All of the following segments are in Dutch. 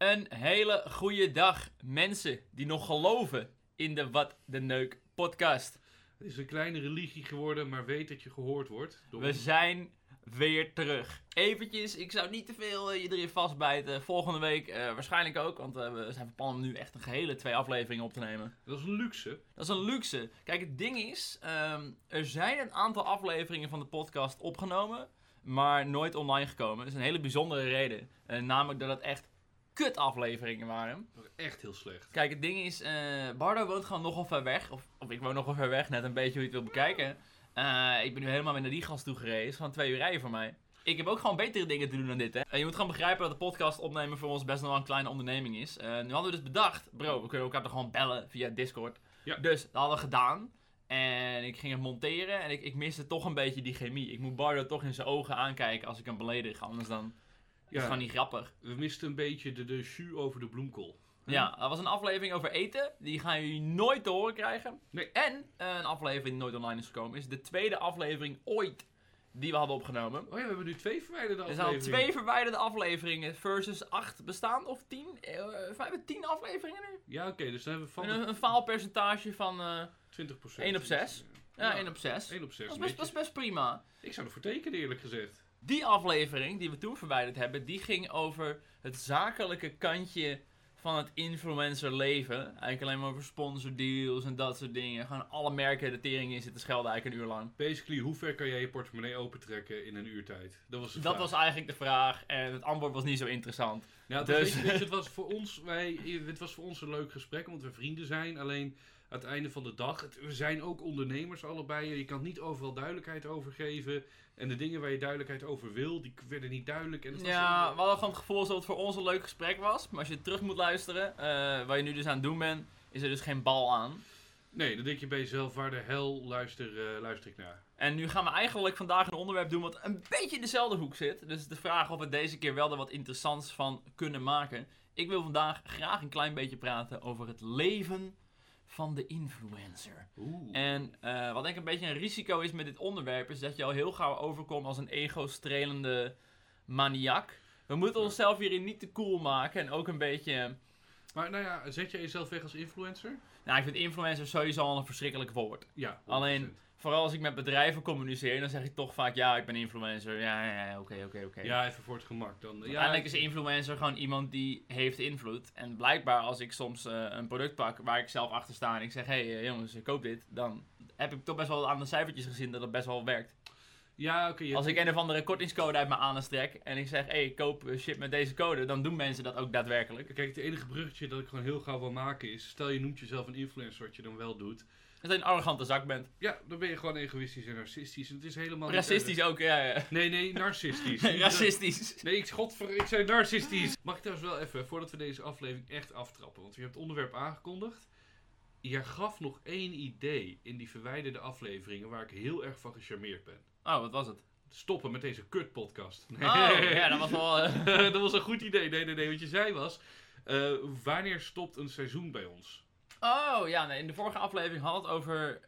Een hele goede dag, mensen die nog geloven in de Wat de Neuk podcast. Het is een kleine religie geworden, maar weet dat je gehoord wordt. We zijn weer terug. Eventjes, ik zou niet te veel eh, je erin vastbijten. Volgende week eh, waarschijnlijk ook, want eh, we zijn van plan om nu echt een gehele twee afleveringen op te nemen. Dat is een luxe. Dat is een luxe. Kijk, het ding is, ehm, er zijn een aantal afleveringen van de podcast opgenomen, maar nooit online gekomen. Dat is een hele bijzondere reden. Namelijk dat het echt kut afleveringen waren. Dat is echt heel slecht. Kijk, het ding is, eh, Bardo woont gewoon nogal ver weg. Of, of ik woon nogal ver weg, net een beetje hoe je het wil bekijken. Eh, ik ben nu helemaal weer naar die gast toe gereden. Is gewoon twee uur rijden voor mij. Ik heb ook gewoon betere dingen te doen dan dit, hè. En je moet gewoon begrijpen dat de podcast opnemen voor ons best nog wel een kleine onderneming is. Eh, nu hadden we dus bedacht, bro, we kunnen elkaar toch gewoon bellen via Discord. Ja. Dus, dat hadden we gedaan. En ik ging het monteren en ik, ik miste toch een beetje die chemie. Ik moet Bardo toch in zijn ogen aankijken als ik hem beledig, anders dan is het Ja. gewoon niet grappig. We misten een beetje de, de jus over de bloemkool. Ja, dat was een aflevering over eten. Die gaan jullie nooit te horen krijgen. Nee. En eh, een aflevering die nooit online is gekomen is de tweede aflevering ooit die we hadden opgenomen. Oh ja, we hebben nu twee verwijderde Er zijn al afleveringen. twee verwijderde afleveringen versus acht bestaan of tien. Eh, we hebben tien afleveringen nu. Ja, oké, dus dan hebben we van een, een faalpercentage van eh 20%. 1 op 6. ja, Ja. 1 op 6. 1 op 6. Dat is, best, dat is best prima. Ik zou ervoor tekenen, eerlijk gezegd. Die aflevering die we toen verwijderd hebben, die ging over het zakelijke kantje van het influencer leven. Eigenlijk alleen maar over sponsordeals en dat soort dingen. Gewoon alle merken de tering in zitten schelden eigenlijk een uur lang. Basically, hoe ver kan jij je portemonnee opentrekken in een uurtijd? Dat was de Dat vraag. was eigenlijk de vraag en het antwoord was niet zo interessant. Nou, Dus- het was voor ons, wij, het was voor ons een leuk gesprek, omdat we vrienden zijn. Alleen aan het einde van de dag, het- we zijn ook ondernemers allebei. Je kan niet overal duidelijkheid over geven. En de dingen waar je duidelijkheid over wil, die werden niet duidelijk. En het Ja, we hadden gewoon het gevoel dat het voor ons een leuk gesprek was. Maar als je terug moet luisteren, eh waar je nu dus aan het doen bent, is er dus geen bal aan. Nee, dan denk je bij jezelf, waar de hel luister, eh, luister ik naar? En nu gaan we eigenlijk vandaag een onderwerp doen wat een beetje in dezelfde hoek zit. Dus de vraag of we deze keer wel er wat interessants van kunnen maken. Ik wil vandaag graag een klein beetje praten over het leven van de influencer. Oeh. En eh, wat denk ik een beetje een risico is met dit onderwerp, is dat je al heel gauw overkomt als een ego-strelende maniak. We moeten onszelf hierin niet te cool maken en ook een beetje... Maar nou ja, zet jij jezelf weg als influencer? Nou, ik vind influencer sowieso al een verschrikkelijk woord. Ja. Alleen- 100%. Vooral als ik met bedrijven communiceer, dan zeg ik toch vaak, ja, ik ben influencer. Ja, ja, oké, oké, oké. Ja, even voor het gemak dan. Ja, Uiteindelijk is influencer gewoon iemand die heeft invloed. En blijkbaar als ik soms eh, een product pak waar ik zelf achter sta en ik zeg, hé hey, jongens, ik koop dit. Dan heb ik toch best wel aan de cijfertjes gezien dat het best wel werkt. Ja, oké. Als ik een of andere kortingscode uit mijn anus trek en ik zeg, hé, hey, koop eh, shit met deze code, dan doen mensen dat ook daadwerkelijk. Kijk, het enige bruggetje dat ik gewoon heel gauw wil maken is... Stel je noemt jezelf een influencer, wat je dan wel doet. Dat je een arrogante zak bent. Ja, dan ben je gewoon egoïstisch en narcistisch. En het is helemaal niet Racistisch ook, ja, ja. Nee, nee, narcistisch. Racistisch. Nee, ik, godver, ik zei narcistisch. Mag ik trouwens wel even, voordat we deze aflevering echt aftrappen, want je hebt het onderwerp aangekondigd. Je gaf nog één idee in die verwijderde afleveringen waar ik heel erg van gecharmeerd ben. Oh, wat was het? Stoppen met deze kutpodcast. Nee. Oh, ja, dat was wel... eh, dat was een goed idee. Nee, nee, nee. Wat je zei was, eh, wanneer stopt een seizoen bij ons? Oh ja, nee, in de vorige aflevering had het over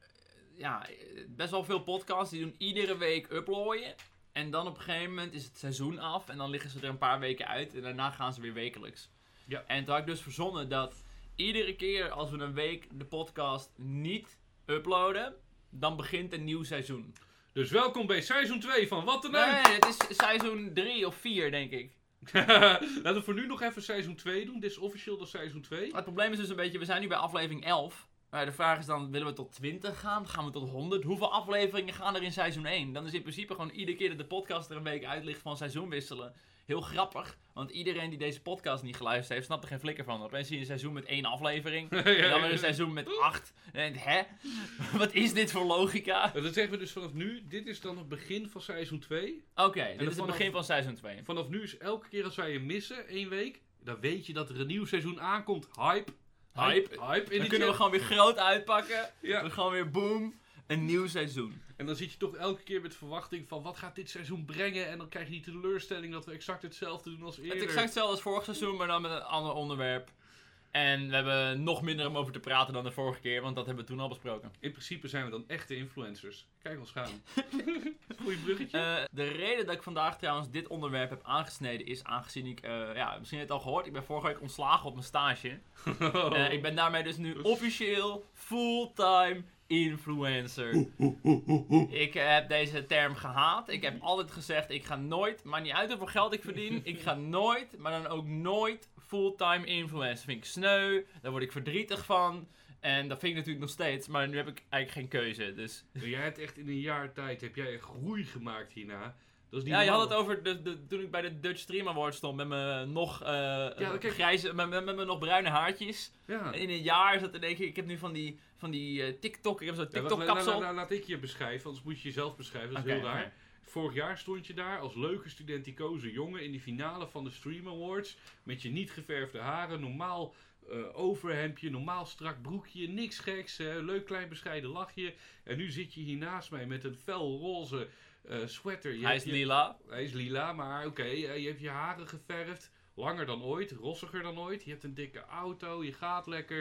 ja, best wel veel podcasts die doen iedere week uploaden. En dan op een gegeven moment is het seizoen af en dan liggen ze er een paar weken uit en daarna gaan ze weer wekelijks. Ja. En toen had ik dus verzonnen dat iedere keer als we een week de podcast niet uploaden, dan begint een nieuw seizoen. Dus welkom bij seizoen 2 van Wat een Nee, het is seizoen 3 of 4 denk ik. Laten we voor nu nog even seizoen 2 doen. Dit is officieel de seizoen 2. Maar het probleem is dus een beetje, we zijn nu bij aflevering 11. Maar de vraag is dan, willen we tot 20 gaan? Gaan we tot 100? Hoeveel afleveringen gaan er in seizoen 1? Dan is in principe gewoon iedere keer dat de podcast er een week uit ligt van seizoen wisselen. Heel grappig, want iedereen die deze podcast niet geluisterd heeft, snapt er geen flikker van. Opeens zie je een seizoen met één aflevering. En dan weer een seizoen met acht. En hè? Wat is dit voor logica? Dat zeggen we dus vanaf nu. Dit is dan het begin van seizoen 2. Oké, dit is het vanaf- begin van seizoen 2. Vanaf nu is elke keer als wij je missen, één week, dan weet je dat er een nieuw seizoen aankomt. Hype. Hype. Hype. In Dan kunnen we gewoon weer groot uitpakken. Ja. Dan gewoon weer boom, een nieuw seizoen. En dan zit je toch elke keer met verwachting van wat gaat dit seizoen brengen. En dan krijg je die teleurstelling dat we exact hetzelfde doen als eerder. Het exact hetzelfde als vorig seizoen, maar dan met een ander onderwerp. En we hebben nog minder om over te praten dan de vorige keer, want dat hebben we toen al besproken. In principe zijn we dan echte influencers. Kijk ons gaan. Goeie bruggetje. Eh, de reden dat ik vandaag trouwens dit onderwerp heb aangesneden is aangezien ik, eh, ja, misschien heb je het al gehoord, ik ben vorige week ontslagen op mijn stage. Eh, ik ben daarmee dus nu officieel fulltime influencer. Ik heb deze term gehaat. Ik heb altijd gezegd, ik ga nooit, maakt niet uit hoeveel geld ik verdien, ik ga nooit, maar dan ook nooit fulltime influencer. vind ik sneu, daar word ik verdrietig van. En dat vind ik natuurlijk nog steeds, maar nu heb ik eigenlijk geen keuze. Dus jij hebt echt in een jaar tijd heb jij echt groei gemaakt hierna. Dat is niet Ja, je had het over de, de, toen ik bij de Dutch Stream Award stond met mijn nog, eh, kijk. grijze, met, met, met mijn nog bruine haartjes. Ja. En in een jaar is dat in één keer, ik heb nu van die, van die eh, TikTok, ik heb zo'n Ja, wacht, TikTok la- la- kapsel. la- laat ik je beschrijven, anders moet je jezelf beschrijven. Dat is heel raar. Vorig jaar stond je daar als leuke studenticoze jongen in die finale van de Stream Awards. Met je niet geverfde haren, normaal eh, overhemdje, normaal strak broekje, niks geks. hè, leuk klein bescheiden lachje. En nu zit je hier naast mij met een fel roze eh, sweater. Je Hij is je- lila. Hij is lila, maar oké, eh, je hebt je haren geverfd. Langer dan ooit, rossiger dan ooit. Je hebt een dikke auto, je gaat lekker.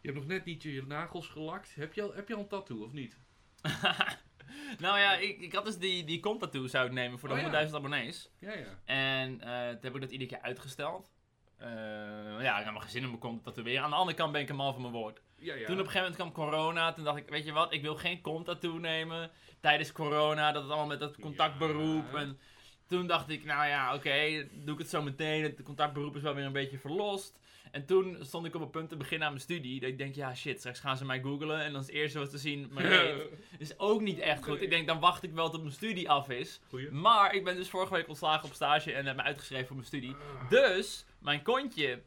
Je hebt nog net niet je nagels gelakt. Heb je al, heb je al een tattoo of niet? nou ja, ik, ik had dus die, die tattoo zou ik nemen voor de Oh ja. 100.000 abonnees. Ja, ja. En eh, toen heb ik dat iedere keer uitgesteld. Ja, ik heb mijn gezin om mijn kont te tatoeëren. Aan de andere kant ben ik een man van mijn woord. Ja, ja. Toen op een gegeven moment kwam corona. Toen dacht ik, weet je wat, ik wil geen kont tattoo nemen. Tijdens corona, dat het allemaal met dat contactberoep. Ja. En toen dacht ik, nou ja, oké, doe ik het zo meteen. Het contactberoep is wel weer een beetje verlost. En toen stond ik op het punt te beginnen aan mijn studie. Dat ik denk, ja shit, straks gaan ze mij googlen. En dan is het eerste wat te zien, mijn reet. Is ook niet echt goed. Ik denk, dan wacht ik wel tot mijn studie af is. Goeie. Maar ik ben dus vorige week ontslagen op stage en heb me uitgeschreven voor mijn studie. Dus, mijn kontje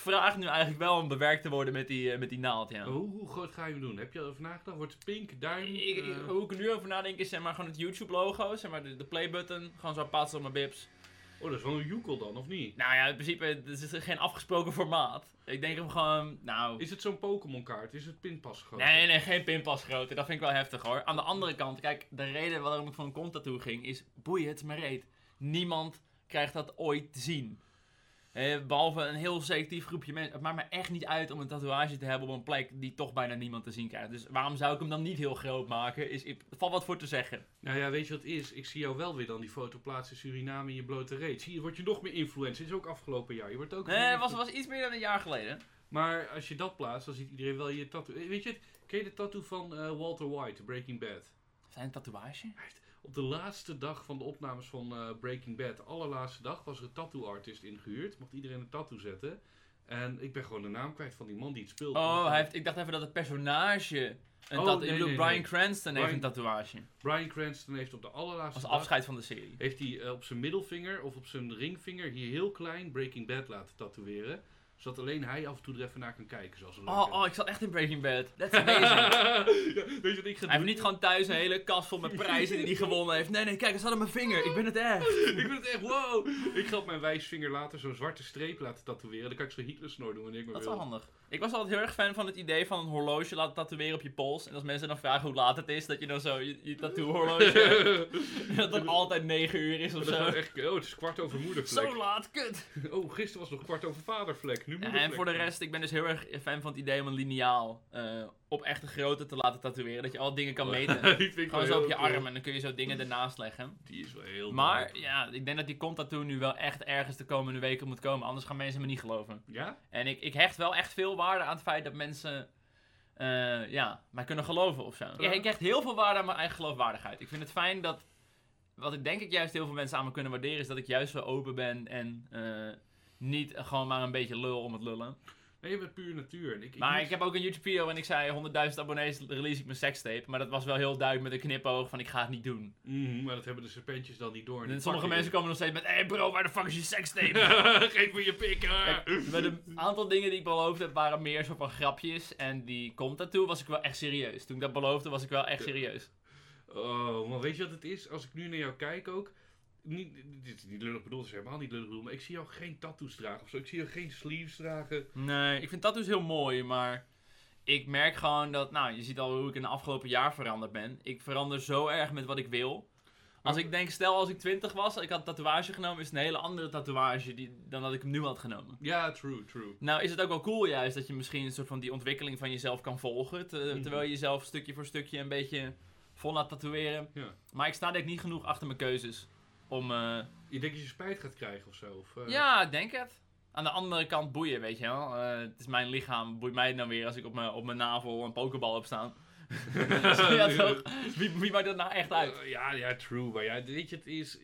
vraagt nu eigenlijk wel om bewerkt te worden met die, eh, met die naald, ja. Hoe, hoe groot ga je hem doen? Heb je erover nagedacht? Wordt het pink, duim? Ik, ik- eh, hoe ik er nu over nadenk is zeg maar gewoon het YouTube logo, zeg maar de, de playbutton, gewoon zo passen op mijn bips. Oh, dat is wel een joekel dan, of niet? Nou ja, in principe, het is geen afgesproken formaat. Ik denk hem gewoon, nou... Is het zo'n Pokémon kaart? Is het pinpas groot? Nee, nee, geen pinpas grootte. Dat vind ik wel heftig hoor. Aan de andere kant, kijk, de reden waarom ik voor een kont tattoo ging is, boeien, het is mijn reet. Niemand krijgt dat ooit te zien. Eh, behalve een heel selectief groepje mensen. Het maakt me echt niet uit om een tatoeage te hebben op een plek die toch bijna niemand te zien krijgt. Dus waarom zou ik hem dan niet heel groot maken? Is, er valt wat voor te zeggen. Nou ja, weet je wat het is? Ik zie jou wel weer dan die foto plaatsen in Suriname in je blote reet. Zie je, word je nog meer influencer. Is ook afgelopen jaar. Je wordt ook Nee, dat was, was iets meer dan een jaar geleden. Maar als je dat plaatst, dan ziet iedereen wel je tattoo. Eh, Weet je het? Ken je de tattoo van eh, Walter White, Breaking Bad? Zijn een tatoeage? Op de laatste dag van de opnames van eh, Breaking Bad, de allerlaatste dag, was er een tattoo artist ingehuurd. Mocht iedereen een tattoo zetten. En ik ben gewoon de naam kwijt van die man die het speelt. Oh, hij heeft, ik dacht even dat het personage... Een Oh, nee, ik bedoel, nee, Brian nee. Cranston heeft een tatoeage. Brian Cranston heeft op de allerlaatste Als dag... afscheid van de serie. heeft hij eh, op zijn middelvinger of op zijn ringvinger hier heel klein Breaking Bad laten tatoeëren. Zodat alleen hij af en toe er even naar kan kijken. Zoals een Oh, oh, ik zat echt in Breaking Bad. That's amazing. Ja, weet je wat ik ga Hij heeft niet gewoon thuis een hele kast vol met prijzen die hij gewonnen heeft. Nee, nee, kijk, het staat op mijn vinger. Ik ben het echt. Ik vind het echt wow. Ik ga op mijn wijsvinger later zo'n zwarte streep laten tatoeëren. Dan kan ik zo'n Hitlersnor doen wanneer ik maar Dat is wil. wel handig. Ik was altijd heel erg fan van het idee van een horloge laten tatoeëren op je pols. En als mensen dan vragen hoe laat het is, dat je dan zo je, je tattoo horloge hebt. Dat het altijd 9 uur is of Dat is zo. echt, oh, het is kwart over moedervlek. Zo laat, kut. Oh, gisteren was het nog kwart over vadervlek. Nu en voor de rest, ik ben dus heel erg fan van het idee om een lineaal eh, op echte grootte te laten tatoeëren. Dat je al dingen kan meten. Gewoon zo op je arm en dan kun je zo dingen ernaast leggen. Die is wel heel Maar ja, ik denk dat die tattoo nu wel echt ergens de komende weken moet komen. Anders gaan mensen me niet geloven. Ja? En ik, ik hecht wel echt veel waarde aan het feit dat mensen eh, ja, mij kunnen geloven of zo. Ja. Ik, ik hecht heel veel waarde aan mijn eigen geloofwaardigheid. Ik vind het fijn dat, wat ik denk ik juist heel veel mensen aan me kunnen waarderen, is dat ik juist zo open ben en eh, niet gewoon maar een beetje lul om het lullen. Nee, je bent puur natuur. En ik, ik Maar moet- ik heb ook een YouTube video en ik zei 100.000 abonnees release ik mijn sekstape. Maar dat was wel heel duidelijk met een knipoog van ik ga het niet doen. Mhm, maar dat hebben de serpentjes dan niet door. En sommige mensen komen nog steeds met, hé hey bro, waar de fuck is je sekstape? Geef me je pikken. Kijk, met een aantal dingen die ik beloofd heb waren meer zo van grapjes. En die komt daartoe was ik wel echt serieus. Toen ik dat beloofde was ik wel echt serieus. Oh, maar weet je wat het is? Als ik nu naar jou kijk ook. Niet, dit is niet lullig bedoeld, is helemaal niet lullig bedoeld. Maar ik zie jou geen tattoos dragen of zo. Ik zie jou geen sleeves dragen. Nee, ik vind tattoos heel mooi, maar ik merk gewoon dat, nou, je ziet al hoe ik in het afgelopen jaar veranderd ben. Ik verander zo erg met wat ik wil. Als ik denk, stel als ik 20 was, ik had een tatoeage genomen, is het een hele andere tatoeage die, dan dat ik hem nu had genomen. Ja, true, true. Nou is het ook wel cool juist dat je misschien een soort van die ontwikkeling van jezelf kan volgen. te- Mhm. Terwijl je jezelf stukje voor stukje een beetje vol laat tatoeëren. Ja. Maar ik sta denk ik niet genoeg achter mijn keuzes. Om, eh, Je denkt dat je spijt gaat krijgen of zo? Of, eh, Ja, ik denk het. Aan de andere kant boeien, weet je wel. Eh, het is mijn lichaam, boeit mij het nou weer als ik op mijn, op mijn navel een pokebal heb staan. ja, toch? Wie, wie maakt dat nou echt uit? Ja, ja, true. Maar ja, weet je, het is...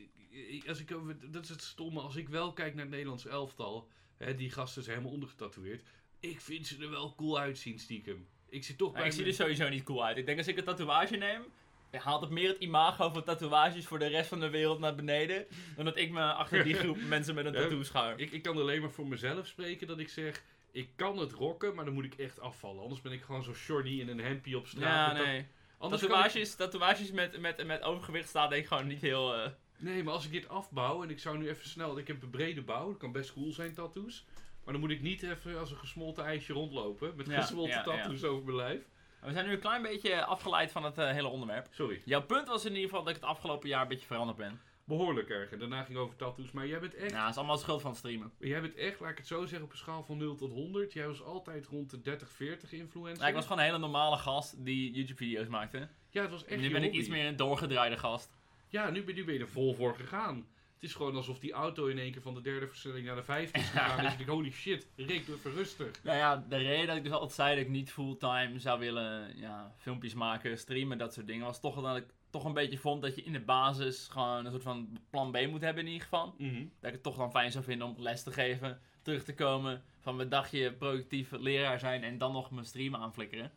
Als ik dat is het stomme. Als ik wel kijk naar het Nederlands elftal... Hè, die gasten zijn helemaal ondergetatoeëerd. Ik vind ze er wel cool uitzien, stiekem. Ik zit toch Ja, bij... ik zie er sowieso niet cool uit. Ik denk als ik een tatoeage neem, haalt het meer het imago van tatoeages voor de rest van de wereld naar beneden. Dan dat ik me achter die groep mensen met een tattoo schaar. Ik, ik kan alleen maar voor mezelf spreken dat ik zeg... Ik kan het rocken, maar dan moet ik echt afvallen. Anders ben ik gewoon zo shorty in een hempie op straat. Ja, nee. Anders ik- Tatoeages, tatoeages met, met, met overgewicht staan denk ik gewoon niet heel... eh, Nee, maar als ik dit afbouw en ik zou nu even snel... Ik heb een brede bouw, dat kan best cool zijn, tattoos. Maar dan moet ik niet even als een gesmolten ijsje rondlopen. Met Ja, gesmolten ja, over mijn lijf. We zijn nu een klein beetje afgeleid van het eh, hele onderwerp. Sorry. Jouw punt was in ieder geval dat ik het afgelopen jaar een beetje veranderd ben. Behoorlijk erg. En daarna ging over tattoos. Maar jij bent echt... Ja, dat is allemaal schuld van het streamen. Jij bent echt, laat ik het zo zeggen, op een schaal van 0 tot 100. Jij was altijd rond de 30, 40 influencer. Ja, ik was gewoon een hele normale gast die YouTube-video's maakte. Ja, het was echt nu ben ik iets meer een doorgedraaide gast. Ja, nu ben, nu ben je er vol voor gegaan. Het is gewoon alsof die auto in één keer van de derde versnelling naar de vijfde is gegaan. je denkt, holy shit, Rick, doe even rustig. Nou ja, de reden dat ik dus altijd zei dat ik niet fulltime zou willen ja, filmpjes maken, streamen, dat soort dingen, was toch dat ik toch een beetje vond dat je in de basis gewoon een soort van plan B moet hebben in ieder geval. Mhm. Dat ik het toch dan fijn zou vinden om les te geven, terug te komen, van mijn dagje productief leraar zijn en dan nog mijn stream aanflikkeren.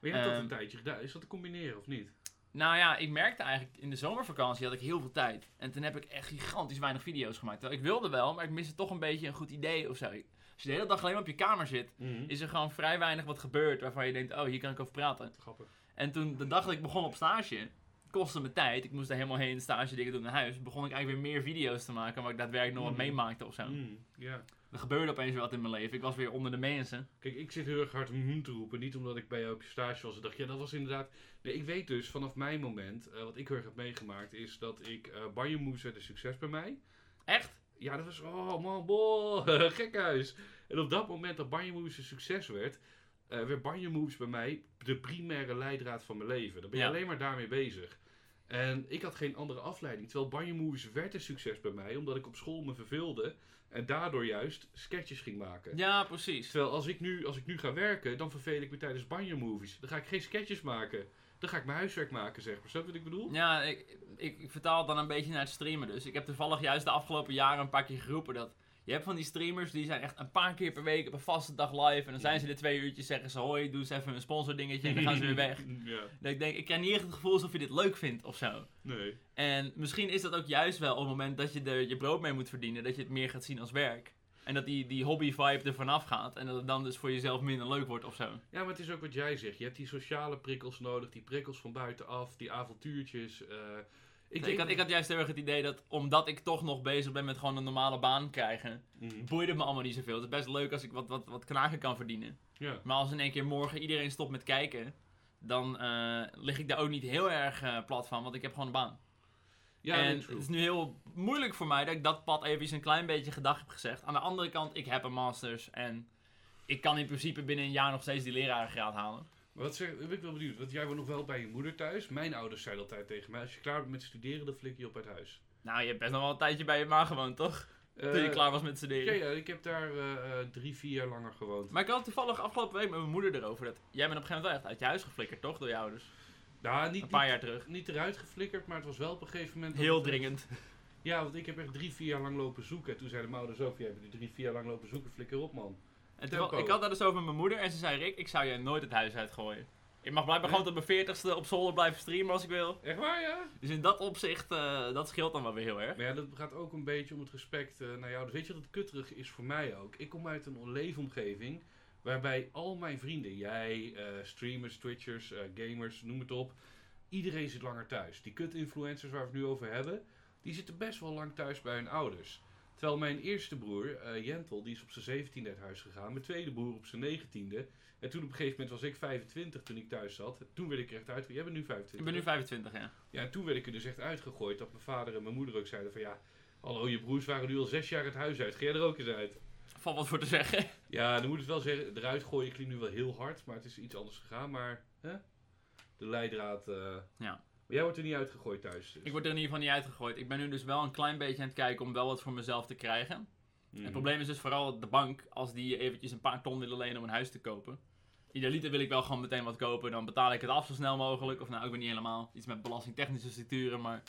Maar jij hebt dat Ehm. een tijdje gedaan. Is dat te combineren of niet? Nou ja, ik merkte eigenlijk in de zomervakantie had ik heel veel tijd. En toen heb ik echt gigantisch weinig video's gemaakt. Terwijl Ik wilde wel, maar ik miste toch een beetje een goed idee of zo. Als je de hele dag alleen maar op je kamer zit, is er gewoon vrij weinig wat gebeurd waarvan je denkt, oh, hier kan ik over praten. Grappig. En toen, de dag dat ik begon op stage, kostte me tijd. Ik moest er helemaal heen, stage dingen doen naar huis. Begon ik eigenlijk weer meer video's te maken, waar ik daadwerkelijk nog wat Mhm. meemaakte of zo. Mm, ja. Er gebeurde opeens weer wat in mijn leven. Ik was weer onder de mensen. Kijk, ik zit heel erg hard mhm te roepen. Niet omdat ik bij jou op je stage was en dacht, ja, dat was inderdaad... Nee, ik weet dus vanaf mijn moment, eh, wat ik heel erg heb meegemaakt, is dat ik... eh Banjo Moves werd een succes bij mij. Echt? Ja, dat was, oh man, boh, gekhuis. En op dat moment dat Banjo Moves een succes werd, eh, werd Banjo Moves bij mij de primaire leidraad van mijn leven. Dan ben je Ja. alleen maar daarmee bezig. En ik had geen andere afleiding. Terwijl Banjo Moves werd een succes bij mij, omdat ik op school me verveelde. En daardoor juist sketches ging maken. Ja, precies. Terwijl als ik, nu, als ik nu ga werken, dan verveel ik me tijdens Banjo Movies. Dan ga ik geen sketches maken. Dan ga ik mijn huiswerk maken, zeg maar. Snap wat ik bedoel? Ja, ik, ik, ik vertaal het dan een beetje naar het streamen. Dus ik heb toevallig juist de afgelopen jaren een paar keer geroepen dat... Je hebt van die streamers die zijn echt een paar keer per week op een vaste dag live. En dan zijn ze er twee uurtjes, zeggen ze hoi, doe eens even een sponsordingetje en dan gaan ze weer weg. Ja, Dat ik denk, ik krijg niet echt het gevoel alsof je dit leuk vindt of zo. nee. En misschien is dat ook juist wel op het moment dat je er je brood mee moet verdienen, dat je het meer gaat zien als werk. En dat die, die hobby-vibe er vanaf gaat en dat het dan dus voor jezelf minder leuk wordt of zo. Ja, maar het is ook wat jij zegt. Je hebt die sociale prikkels nodig, die prikkels van buitenaf, die avontuurtjes. eh, ik, Ik, had, ik had juist heel erg het idee dat omdat ik toch nog bezig ben met gewoon een normale baan krijgen, Mhm. boeide het me allemaal niet zoveel. Het is best leuk als ik wat, wat, wat knagen kan verdienen. Maar als in één keer morgen iedereen stopt met kijken, dan eh, lig ik daar ook niet heel erg eh, plat van, want ik heb gewoon een baan. Ja, en het is nu heel moeilijk voor mij dat ik dat pad even een klein beetje gedag heb gezegd. Aan de andere kant, ik heb een masters en ik kan in principe binnen een jaar nog steeds die lerarengraad halen. Maar wat zeg, ben ik wel benieuwd, want jij woont nog wel bij je moeder thuis. Mijn ouders zeiden altijd tegen mij, als je klaar bent met studeren, dan flik je op uit huis. Nou, je hebt best nog wel een tijdje bij je ma gewoond, toch? Toen je Eh, klaar was met studeren. Ja, ja, ik heb daar eh, eh, drie, vier jaar langer gewoond. Maar ik had toevallig afgelopen week met mijn moeder erover dat jij bent op een gegeven moment wel echt uit je huis geflikkerd, toch? Door je ouders. Nou, niet, Een paar niet, jaar terug. niet eruit geflikkerd, maar het was wel op een gegeven moment... Heel dringend. Ja, want ik heb echt drie, vier jaar lang lopen zoeken. En toen zeiden mijn ouders ook, jij hebt drie, vier jaar lang lopen zoeken, flikker op man. En ik had dat dus over met mijn moeder en ze zei, Rick, ik zou je nooit het huis uitgooien. Ik mag blijkbaar Nee? gewoon tot mijn veertigste op zolder blijven streamen als ik wil. Echt waar, ja? Dus in dat opzicht, eh, dat scheelt dan wel weer heel erg. Maar ja, dat gaat ook een beetje om het respect eh, naar jou. Dus weet je wat het kutterig is voor mij ook? Ik kom uit een leefomgeving waarbij al mijn vrienden, jij, eh, streamers, twitchers, gamers, noem het op. Iedereen zit langer thuis. Die kut-influencers waar we het nu over hebben, die zitten best wel lang thuis bij hun ouders. Terwijl mijn eerste broer, eh, Jentel, die is op zijn 17e uit huis gegaan. Mijn tweede broer op zijn 19e. En toen op een gegeven moment was ik 25 toen ik thuis zat. Toen werd ik er echt uit. Jij bent nu 25. Ik ben nu 25, ja. Ja, en toen werd ik er dus echt uitgegooid. Dat mijn vader en mijn moeder ook zeiden van ja... Hallo, je broers waren nu al zes jaar het huis uit. Ga jij er ook eens uit? Valt wat voor te zeggen. Ja, dan moet ik wel zeggen, eruit gooien klinkt nu wel heel hard. Maar het is iets anders gegaan. Maar hè? de leidraad... eh, Ja. Maar jij wordt er niet uitgegooid thuis. Dus. Ik word er in ieder geval niet uitgegooid. Ik ben nu dus wel een klein beetje aan het kijken om wel wat voor mezelf te krijgen. Mhm. Het probleem is dus vooral de bank, als die eventjes een paar ton willen lenen om een huis te kopen. Idealiter wil ik wel gewoon meteen wat kopen, dan betaal ik het af zo snel mogelijk. Of nou, ook weer niet helemaal. Iets met belastingtechnische structuren, maar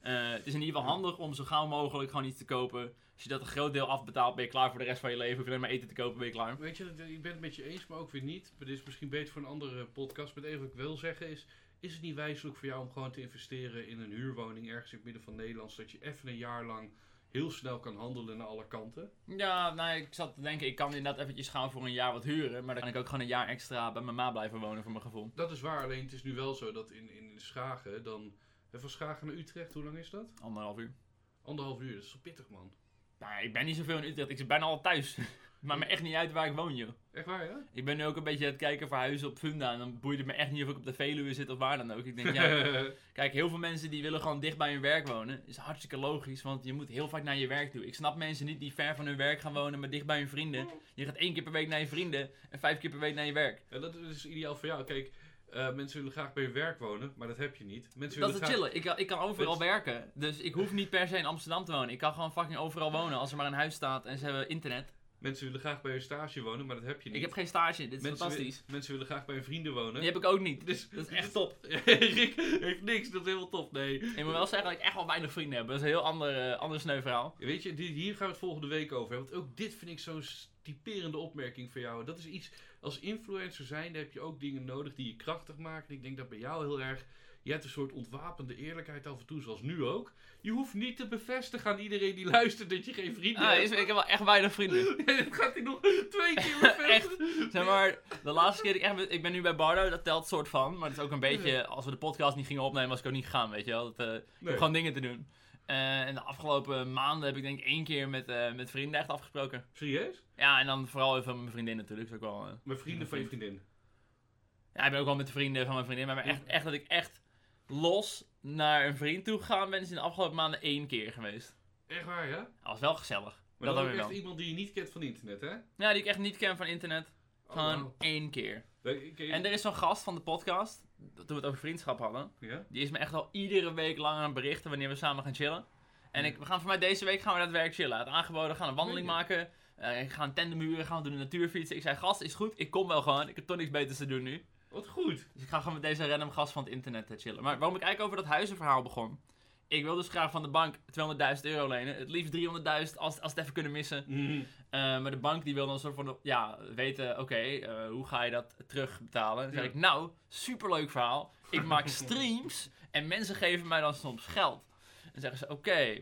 eh, het is in ieder geval handig om zo gauw mogelijk gewoon iets te kopen. Als je dat een groot deel afbetaalt, ben je klaar voor de rest van je leven. Hoef je alleen maar eten te kopen, ben je klaar. Weet je, dat- ik ben het met je eens, maar ook weer niet. Maar dit is misschien beter voor een andere podcast. Maar het enige wat ik wil zeggen is... Is het niet wijselijk voor jou om gewoon te investeren in een huurwoning ergens in het midden van Nederland... zodat je even een jaar lang heel snel kan handelen naar alle kanten? Ja, nou, ik zat te denken, ik kan inderdaad eventjes gaan voor een jaar wat huren. Maar dan kan ik ook gewoon een jaar extra bij mijn ma blijven wonen, voor mijn gevoel. Dat is waar, alleen het is nu wel zo dat in, in Schagen dan... hè, Van Schagen naar Utrecht, hoe lang is dat? Anderhalf uur. Anderhalf uur, dat is wel pittig man. Nou, ik ben niet zoveel in Utrecht, ik zit bijna al thuis. Maakt me echt niet uit waar ik woon, joh. Echt waar, ja? Ik ben nu ook een beetje aan het kijken voor huizen op Funda. En dan boeit het me echt niet of ik op de Veluwe zit of waar dan ook. Ik denk, ja, kijk, heel veel mensen die willen gewoon dicht bij hun werk wonen. Is hartstikke logisch, want je moet heel vaak naar je werk toe. Ik snap mensen niet die ver van hun werk gaan wonen, maar dicht bij hun vrienden. Je gaat één keer per week naar je vrienden en vijf keer per week naar je werk. Ja, dat is ideaal voor jou. Kijk, eh, mensen willen graag bij je werk wonen, maar dat heb je niet. Mensen Dat is graag... chillen. Ik kan, ik kan overal werken. Dus ik hoef niet per se in Amsterdam te wonen. Ik kan gewoon fucking overal wonen als er maar een huis staat en ze hebben internet. Mensen willen graag bij je stage wonen, maar dat heb je niet. Ik heb geen stage, dit is mensen, fantastisch. mensen willen graag bij hun vrienden wonen. Die heb ik ook niet. Dus, Dat is echt top. Rick heeft niks, dat is helemaal top, nee. Ik moet wel zeggen dat ik echt wel weinig vrienden heb. Dat is een heel ander, eh, ander. Weet je, hier gaan we het volgende week over hebben. Want ook dit vind ik zo'n typerende opmerking voor jou. Dat is iets, als influencer zijn, heb je ook dingen nodig die je krachtig maken. En ik denk dat bij jou heel erg, je hebt een soort ontwapende eerlijkheid af en toe, zoals nu ook. Je hoeft niet te bevestigen aan iedereen die luistert dat je geen vrienden Ah, hebt. is, ik heb wel echt weinig vrienden. dat gaat hij nog twee keer bevestigen. Zeg maar, de laatste keer dat ik echt... ben- Ik ben nu bij Bardo, dat telt soort van. Maar het is ook een beetje... Als we de podcast niet gingen opnemen, was ik ook niet gegaan, weet je wel. Dat, eh, ik heb gewoon dingen te doen. Eh, en de afgelopen maanden heb ik denk ik één keer met, eh, met vrienden echt afgesproken. Serieus? Ja, en dan vooral even met mijn vriendin natuurlijk. Is ook wel, Mijn vrienden van je vriendin. Ja, ik ben ook wel met de vrienden van mijn vriendin. Maar echt, echt dat ik echt los naar een vriend toe gegaan ben, is in de afgelopen maanden één keer geweest. Echt waar, ja? Dat was wel gezellig. Maar dat dan ook echt iemand die je niet kent van internet, hè? Ja, die ik echt niet ken van internet. Oh, Gewoon wauw. één keer. Nee, En er is zo'n gast van de podcast, toen we het over vriendschap hadden. Ja? Die is me echt al iedere week lang aan het berichten wanneer we samen gaan chillen. En ik, we gaan voor mij deze week gaan we daadwerkelijk chillen. Had aangeboden, we gaan een wandeling maken. Eh ik ga een tandemuren, gaan we doen een natuurfietsen. Ik zei, gast, is goed, ik kom wel gewoon. Ik heb toch niks beters te doen nu. Wat goed. Dus ik ga gewoon met deze random gast van het internet eh, chillen. Maar waarom ik eigenlijk over dat huizenverhaal begon. Ik wil dus graag van de bank 200.000 euro lenen. Het liefst 300.000 als, als het even kunnen missen. Mhm. Eh, maar de bank die wil dan een soort van, ja, weten, oké, eh, hoe ga je dat terugbetalen? Dan zeg ik, nou, superleuk verhaal. Ik maak streams en mensen geven mij dan soms geld. Dan zeggen ze, oké,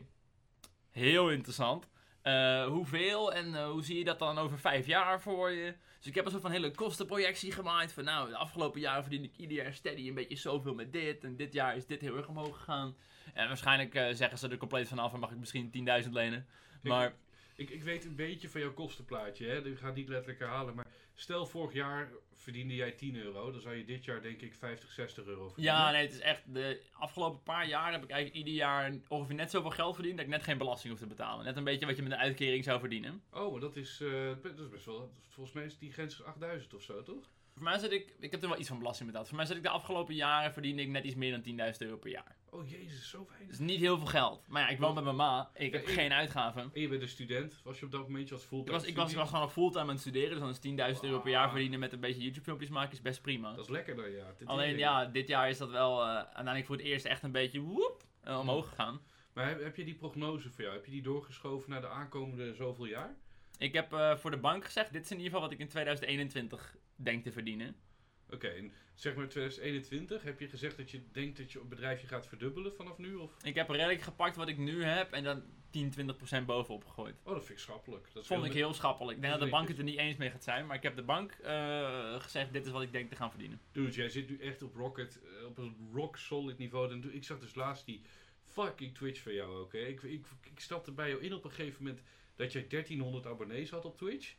heel interessant. Eh, hoeveel en eh, hoe zie je dat dan over vijf jaar voor je? Dus ik heb een soort van hele kostenprojectie gemaakt. Van nou, de afgelopen jaren verdien ik ieder jaar steady een beetje zoveel met dit. En dit jaar is dit heel erg omhoog gegaan. En waarschijnlijk eh, zeggen ze er compleet vanaf en mag ik misschien 10.000 lenen. Maar Ik, ik weet een beetje van jouw kostenplaatje, hè? Ik ga het niet letterlijk herhalen, maar stel vorig jaar verdiende jij 10 euro, dan zou je dit jaar denk ik 50, 60 euro verdienen. Ja, nee, het is echt. De afgelopen paar jaar heb ik eigenlijk ieder jaar ongeveer net zoveel geld verdiend dat ik net geen belasting hoef te betalen. Net een beetje wat je met een uitkering zou verdienen. Oh, maar dat is, eh, dat is best wel, volgens mij is die grens 8000 of zo, toch? Voor mij zit ik. Ik heb er wel iets van belasting betaald. Voor mij zit ik de afgelopen jaren verdiende ik net iets meer dan 10.000 euro per jaar. Oh jezus, zo weinig. Dus niet heel veel geld. Maar ja, ik woon bij mijn ma. Ik heb ik- geen uitgaven. En je bent een student, was je op dat moment, je was Ik fulltime was, ik, was, ik was gewoon fulltime aan het studeren. Dus dan is 10.000 euro per jaar verdienen met een beetje YouTube filmpjes maken is best prima. Dat is lekker dan, ja. Dit Alleen ja, dit jaar is dat wel eh, uiteindelijk voor het eerst echt een beetje woep, eh, omhoog gegaan. Maar heb, heb je die prognose voor jou, heb je die doorgeschoven naar de aankomende zoveel jaar? Ik heb eh, voor de bank gezegd, dit is in ieder geval wat ik in 2021 denk te verdienen. Oké, zeg maar 2021, heb je gezegd dat je denkt dat je bedrijfje gaat verdubbelen vanaf nu? Of? Ik heb redelijk gepakt wat ik nu heb en dan 10, 20% bovenop gegooid. Oh, dat vind ik schappelijk. Dat vond ik heel schappelijk. Ik denk dat de bank het er niet eens mee gaat zijn, maar ik heb de bank eh, gezegd, dit is wat ik denk te gaan verdienen. Dude, jij zit nu echt op rocket, eh, op een rock solid niveau. Dan Ik zag dus laatst die fucking Twitch van jou ook. Hè. Ik, ik, ik stapte bij jou in op een gegeven moment. dat je 1300 abonnees had op Twitch.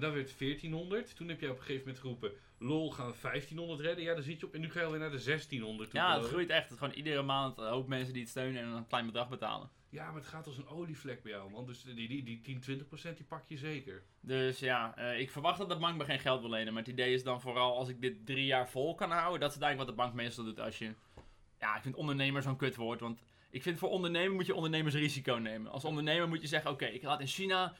Daarna werd het 1400. Toen heb je op een gegeven moment geroepen, lol, gaan we 1500 redden? Ja, daar zit je op. En nu ga je alweer naar de 1600 toe. Ja, het groeit echt. Gewoon iedere maand een hoop mensen die het steunen en een klein bedrag betalen. Ja, maar het gaat als een olievlek bij jou, man. Dus die, die, die 10, 20 procent, die pak je zeker. Dus ja, eh, ik verwacht dat de bank me geen geld wil lenen. Maar het idee is dan vooral als ik dit drie jaar vol kan houden. Dat is eigenlijk wat de bank meestal doet als je... Ja, ik vind ondernemer zo'n kutwoord. Want ik vind voor ondernemer moet je ondernemersrisico nemen. Als ondernemer moet je zeggen, oké, ik laat in China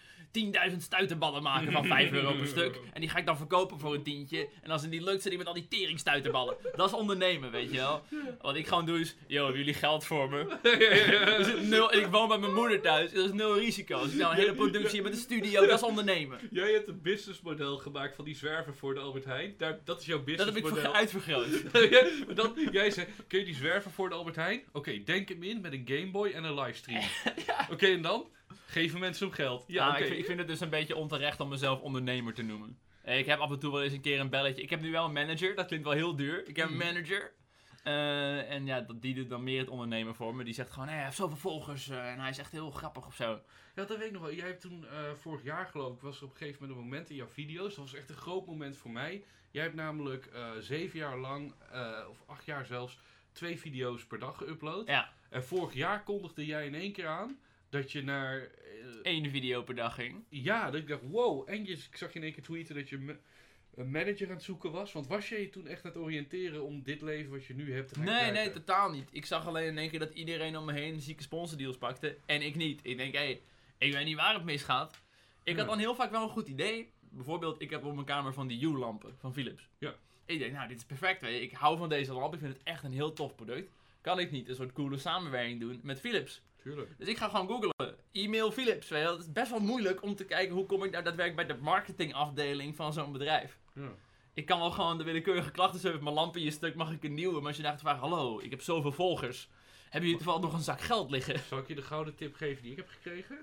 10.000 stuiterballen maken van 5 euro per stuk. En die ga ik dan verkopen voor een tientje. En als het niet lukt, zit ik met al die teringstuiterballen. Dat is ondernemen, weet je wel. Wat ik gewoon doe is, yo, hebben jullie geld voor me? Er zit nul, en ik woon bij mijn moeder thuis. Er is nul risico. Als ik nou een hele productie met een studio, dat is ondernemen. Jij hebt een businessmodel gemaakt van die zwerver voor de Albert Heijn. Daar, dat is jouw Dat heb ik businessmodel. ver- uitvergroot. Ja, maar dan, jij zei, kun je die zwerver voor de Albert Heijn? Oké, denk hem in met een Game Boy en een livestream. Oké, en dan? Geven mensen hem geld. Ja, oké. ik, vind, ik vind het dus een beetje onterecht om mezelf ondernemer te noemen. Eh, Ik heb af en toe wel eens een keer een belletje. Ik heb nu wel een manager, dat klinkt wel heel duur. Ik heb een Mm. manager. Eh, en ja, dat- die doet dan meer het ondernemen voor me. Die zegt gewoon, hij heeft zoveel volgers eh, en hij is echt heel grappig of zo. Ja, dat weet ik nog wel. Jij hebt toen, eh, vorig jaar geloof ik, was er op een gegeven moment een moment in jouw video's. Dat was echt een groot moment voor mij. Jij hebt namelijk eh, zeven jaar lang, eh, of acht jaar zelfs, twee video's per dag geüpload. Ja, En vorig jaar kondigde jij in één keer aan dat je naar... eh, één video per dag ging. ja, dat ik dacht, wow. En je, ik zag je in één keer tweeten dat je een manager aan het zoeken was. Want was jij je toen echt aan het oriënteren om dit leven wat je nu hebt te gaan Nee, nee, totaal niet. Ik zag alleen in één keer dat iedereen om me heen zieke sponsordeals pakte en ik niet. Ik denk, hé, hey, ik weet niet waar het misgaat. Ik Ja. had dan heel vaak wel een goed idee. Bijvoorbeeld, ik heb op mijn kamer van die U-lampen van Philips. Ja. Ik denk, nou, dit is perfect. Weet je. Ik hou van deze lamp. Ik vind het echt een heel tof product. Kan ik niet een soort coole samenwerking doen met Philips? Tuurlijk. Dus ik ga gewoon googlen. E-mail Philips. Weet je. Het is best wel moeilijk om te kijken hoe kom ik nou daadwerkelijk bij de marketingafdeling van zo'n bedrijf. Ja. Ik kan wel gewoon de willekeurige klachten hebben. Mijn lamp in je stuk, mag ik een nieuwe? Maar als je gaat vragen, hallo, ik heb zoveel volgers. Hebben jullie toevallig nog een zak geld liggen? Zal ik je de gouden tip geven die ik heb gekregen?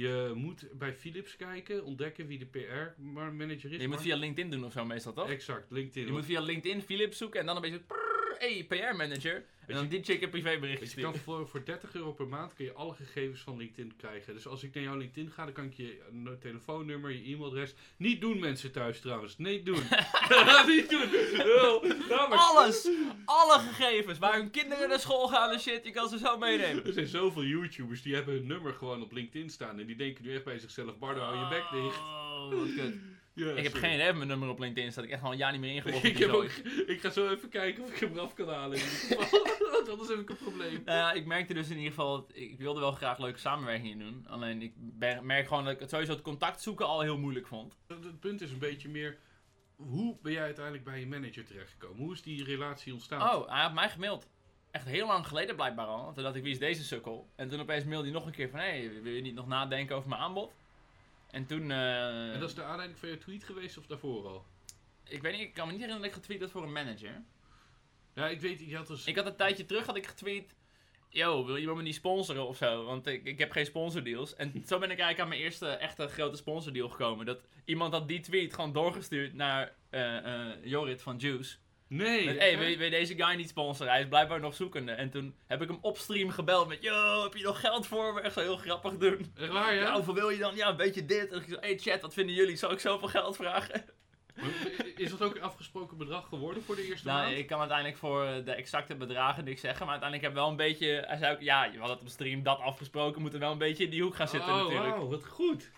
Je moet bij Philips kijken, ontdekken wie de PR-manager is. Je moet via LinkedIn doen of zo meestal, toch? Exact, LinkedIn. Je moet via LinkedIn Philips zoeken en dan een beetje... hey, PR-manager. En dan die chick een privéberichtje je kan voor, voor 30 euro per maand kun je alle gegevens van LinkedIn krijgen. Dus als ik naar jouw LinkedIn ga, dan kan ik je een telefoonnummer, je e-mailadres. Niet doen mensen thuis trouwens. Nee doen. niet doen. Oh, nou, Alles! Alle gegevens waar hun kinderen naar school gaan en shit, je kan ze zo meenemen. Er zijn zoveel YouTubers die hebben hun nummer gewoon op LinkedIn staan. En die denken nu echt bij zichzelf, Bardo, hou je bek dicht. Oh, wat kut. Ja, Ik heb sorry. geen idee mijn nummer op LinkedIn staat. Ik echt al een jaar niet meer ingelogd. Ik, heb ook, ik ga zo even kijken of ik hem eraf kan halen. Want Anders heb ik een probleem. Nou ja, ik merkte dus in ieder geval, dat ik wilde wel graag leuke samenwerkingen doen. Alleen ik merk gewoon dat ik het sowieso het contact zoeken al heel moeilijk vond. Het het punt is een beetje meer, hoe ben jij uiteindelijk bij je manager terechtgekomen? Hoe is die relatie ontstaan? Oh, hij had mij gemaild. Echt heel lang geleden blijkbaar al. Toen dacht ik, wie is deze sukkel? En toen opeens mailde hij nog een keer van, hé, hey, wil je niet nog nadenken over mijn aanbod? En toen, eh, En dat is de aanleiding van je tweet geweest of daarvoor al? ik weet niet, ik kan me niet herinneren dat ik getweet had voor een manager. Ja, ik weet, je had dus... Ik had een tijdje terug had ik getweet, yo, wil je me niet sponsoren of zo? Want ik, ik heb geen sponsordeals. En zo ben ik eigenlijk aan mijn eerste echte grote sponsordeal gekomen. Dat iemand had die tweet gewoon doorgestuurd naar eh, Jorrit van Juice. Nee! Met, hey, wil, deze guy niet sponsoren? Hij is blijkbaar nog zoekende. En toen heb ik hem op stream gebeld met, yo, heb je nog geld voor me? Echt zo heel grappig doen. Echt waar, ja? Ja, hoeveel wil je dan? Ja, een beetje dit. En ik zei, hey chat, wat vinden jullie? Zou ik zoveel geld vragen? Is dat ook een afgesproken bedrag geworden voor de eerste Nou, maand? ik kan uiteindelijk voor eh, de exacte bedragen niks zeggen. Maar uiteindelijk heb ik wel een beetje... Hij zei ook, ja, je had het op stream dat afgesproken. Moet er wel een beetje in die hoek gaan zitten oh, natuurlijk. wauw, wat goed.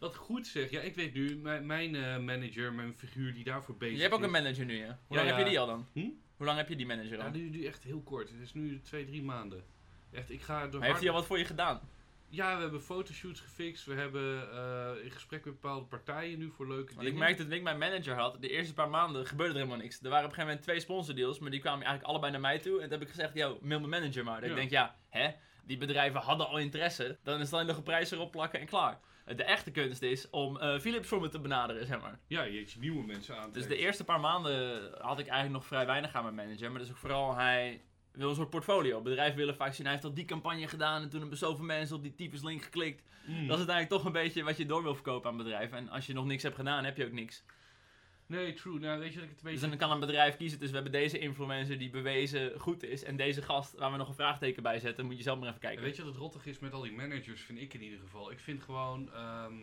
Wat goed zeg. Ja, ik weet nu, mijn, mijn eh, manager, mijn figuur die daarvoor bezig Je hebt ook is... een manager nu, hè? Hoe Ja, lang heb je die al dan? Hm? Hoe lang heb je die manager al? Ja, nu, nu echt heel kort. Het is nu twee, drie maanden. Echt, ik ga door heeft hij al wat voor je gedaan? Ja, we hebben fotoshoots gefixt. We hebben eh, in gesprek met bepaalde partijen nu voor leuke Want dingen. ik merkte toen ik mijn manager had, de eerste paar maanden gebeurde er helemaal niks. Er waren op een gegeven moment twee sponsordeals, maar die kwamen eigenlijk allebei naar mij toe. En toen heb ik gezegd, yo, mail mijn manager maar. Dat Ja. Ik denk, ja, hè, die bedrijven hadden al interesse. Dan is alleen nog een prijs erop plakken en klaar. De echte kunst is om eh, Philips voor me te benaderen, zeg maar. Ja, je hebt nieuwe mensen aan. Dus de eerste paar maanden had ik eigenlijk nog vrij weinig aan mijn manager. Maar dat is ook vooral, hij wil een soort portfolio. Bedrijven willen vaak zien, hij heeft al die campagne gedaan en toen hebben zoveel mensen op die tyfus link geklikt. Mm. Dat is uiteindelijk toch een beetje wat je door wil verkopen aan bedrijven. En als je nog niks hebt gedaan, heb je ook niks. Nee, true. Nou, weet je dat ik het Dus dan kan een bedrijf kiezen. Dus we hebben deze influencer die bewezen goed is. En deze gast waar we nog een vraagteken bij zetten. Moet je zelf maar even kijken. Weet je wat het rottig is met al die managers, vind ik in ieder geval. Ik vind gewoon ehm,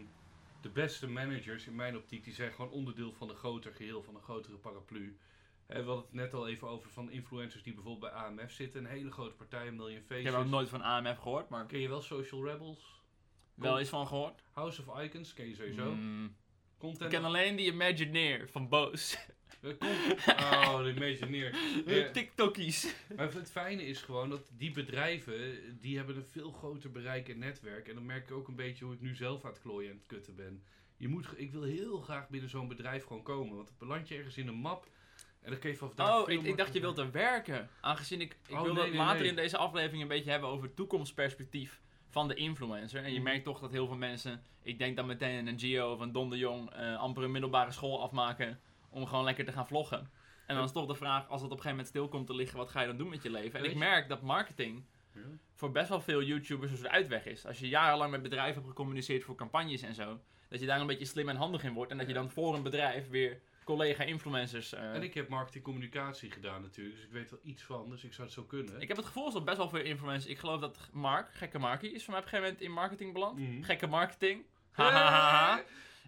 de beste managers in mijn optiek, die zijn gewoon onderdeel van een groter geheel, van een grotere paraplu. Hè, we hadden het net al even over van influencers die bijvoorbeeld bij AMF zitten. Een hele grote partij, een Million Ik heb Faces. ook nooit van AMF gehoord, maar Ken je wel Social Rebels? wel eens van gehoord. House of Icons, ken je sowieso. Mm, ik ken alleen die Imagineer van Boos. Oh, de Imagineer. Ja. TikTokies. Maar het fijne is gewoon dat die bedrijven, die hebben een veel groter bereik en netwerk. En dan merk ik ook een beetje hoe ik nu zelf aan het klooien en het kutten ben. Je moet, ik wil heel graag binnen zo'n bedrijf gewoon komen. Want dan beland je ergens in een map. En dan kun je vanaf daar Oh, ik, ik dacht je wilt er werken. Aangezien ik, ik Oh, wil nee, dat nee, later nee. in deze aflevering een beetje hebben over toekomstperspectief van de influencer. En je Mhm. merkt toch dat heel veel mensen, ik denk dan meteen een Gio of een Don de Jong, eh, amper een middelbare school afmaken om gewoon lekker te gaan vloggen. En dan is toch de vraag, als het op een gegeven moment stil komt te liggen, wat ga je dan doen met je leven? En ik merk dat marketing voor best wel veel YouTubers dus de uitweg is. Als je jarenlang met bedrijven hebt gecommuniceerd voor campagnes en zo, dat je daar een beetje slim en handig in wordt. En dat je dan voor een bedrijf weer collega-influencers... eh, En ik heb marketing communicatie gedaan natuurlijk. Dus ik weet wel iets van. Dus ik zou het zo kunnen. Ik heb het gevoel dat best wel veel influencers. Ik geloof dat Mark, gekke Markie, is voor mij op een gegeven moment in marketing beland. Mhm. Gekke marketing. Hahaha.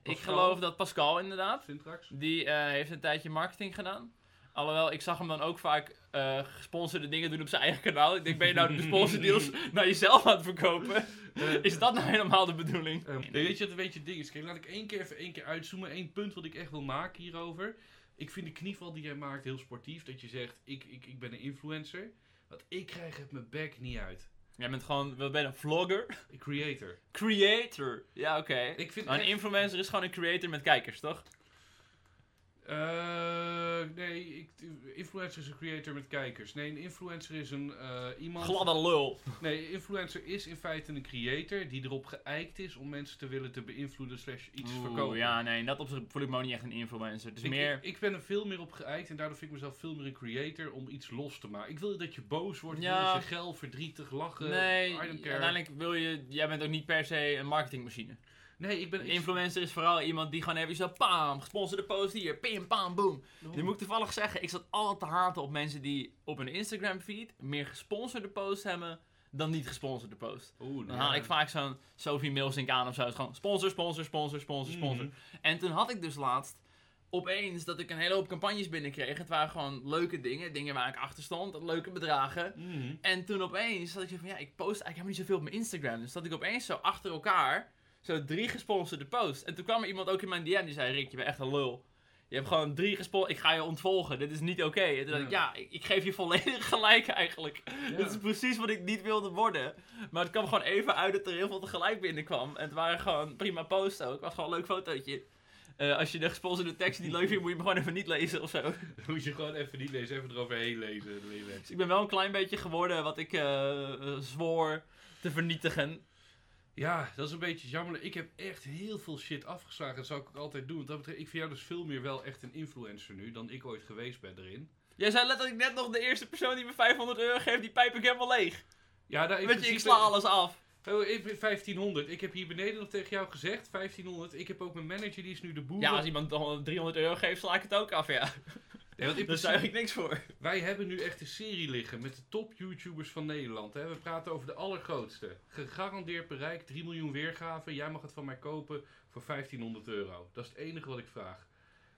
Ik geloof dat Pascal inderdaad. Die eh, heeft een tijdje marketing gedaan. Alhoewel, ik zag hem dan ook vaak eh, gesponsorde dingen doen op zijn eigen kanaal. Ik denk, ben je nou de sponsordeals naar jezelf aan het verkopen? Eh, Is dat nou helemaal de bedoeling? Ehm, nee, weet je wat een beetje het ding is? Kijk, laat ik één keer even één keer uitzoomen. Eén punt wat ik echt wil maken hierover. Ik vind de knieval die jij maakt heel sportief. Dat je zegt, ik, ik, ik ben een influencer. Want ik krijg het mijn bek niet uit. Jij bent gewoon, wat ben je, een vlogger? Een creator. Creator. Ja, oké. Ik vind Maar een echt- influencer is gewoon een creator met kijkers, toch? Eh, nee, ik, influencer is een creator met kijkers. Nee, een influencer is een eh, iemand... Gladde lul. Nee, een influencer is in feite een creator die erop geëikt is om mensen te willen te beïnvloeden slash iets Oeh, verkopen. Ja, nee, in dat opzicht voel ik me ook niet echt een influencer. Het is Ik, meer... ik, ik ben er veel meer op geëikt en daardoor vind ik mezelf veel meer een creator om iets los te maken. Ik wil dat je boos wordt, Ja. wil je geil, verdrietig, lachen. Nee, uiteindelijk wil je... Jij bent ook niet per se een marketingmachine. Nee, ik ben... Een influencer is vooral iemand die gewoon even zo... Pam, gesponsorde post hier. Pim, pam, boom. Nu moet ik toevallig zeggen, ik zat altijd te haten op mensen die op hun Instagram feed meer gesponsorde posts hebben dan niet gesponsorde posts. Oeh, Dan nou haal ja. ik vaak zo'n Sophie Milsink aan of zo. Het is gewoon sponsor, sponsor, sponsor, sponsor, sponsor. Mhm. En toen had ik dus laatst opeens dat ik een hele hoop campagnes binnenkreeg. Het waren gewoon leuke dingen, dingen waar ik achter stond, leuke bedragen. Mhm. En toen opeens had ik zo van, ja, ik post eigenlijk helemaal niet zoveel op mijn Instagram. Dus dat ik opeens zo achter elkaar, zo drie gesponsorde posts. En toen kwam er iemand ook in mijn DM die zei, Rick, je bent echt een lul. Je hebt gewoon drie gesponsord, ik ga je ontvolgen, dit is niet oké. En toen dacht ik, ja, ik, ik geef je volledig gelijk eigenlijk. Ja. Dit is precies wat ik niet wilde worden. Maar het kwam gewoon even uit dat er heel veel tegelijk binnenkwam. En het waren gewoon prima posts ook. Het was gewoon een leuk fotootje. Eh, als je de gesponsorde tekst niet leuk vindt, moet je hem gewoon even niet lezen of zo. Dan moet je gewoon even niet lezen, even eroverheen lezen. Dus ik ben wel een klein beetje geworden wat ik zwoer te vernietigen. Ja, dat is een beetje jammer. Ik heb echt heel veel shit afgeslagen. Dat zou ik ook altijd doen. Want dat betreft, ik vind jou dus veel meer wel echt een influencer nu dan ik ooit geweest ben erin. Jij zei letterlijk net nog de eerste persoon die me 500 euro geeft, die pijp ik helemaal leeg. Ja, daar in Weet je, ik sla alles af. Oh, ik ben 1500. Ik heb hier beneden nog tegen jou gezegd, 1500. Ik heb ook mijn manager, die is nu de boer. Ja, als iemand dan 300 euro geeft, sla ik het ook af, ja. Nee, want in Daar ik niks voor. Wij hebben nu echt een serie liggen met de top YouTubers van Nederland. Hè. We praten over de allergrootste. Gegarandeerd bereik, 3 miljoen weergaven. Jij mag het van mij kopen voor 1500 euro. Dat is het enige wat ik vraag.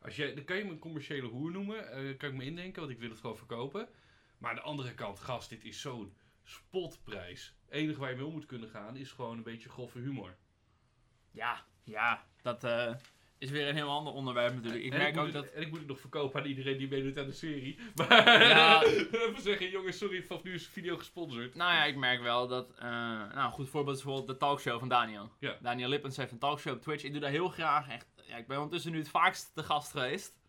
Als jij, dan kan je me een commerciële hoer noemen. eh, kan ik me indenken, want ik wil het gewoon verkopen. Maar aan de andere kant, gast, dit is zo'n spotprijs. Het enige waar je mee om moet kunnen gaan is gewoon een beetje grove humor. Ja, ja, dat eh, is weer een heel ander onderwerp natuurlijk. Ik en, merk moet ook het, dat... en ik moet het nog verkopen aan iedereen die meedoet aan de serie. Maar Ja. even zeggen, jongens, sorry, vanaf nu is de video gesponsord. Nou ja, ik merk wel dat... eh, nou, een goed voorbeeld is bijvoorbeeld de talkshow van Daniel. Ja. Daniel Lippens heeft een talkshow op Twitch. Ik doe dat heel graag. Echt, ja, ik ben ondertussen nu het vaakst te gast geweest.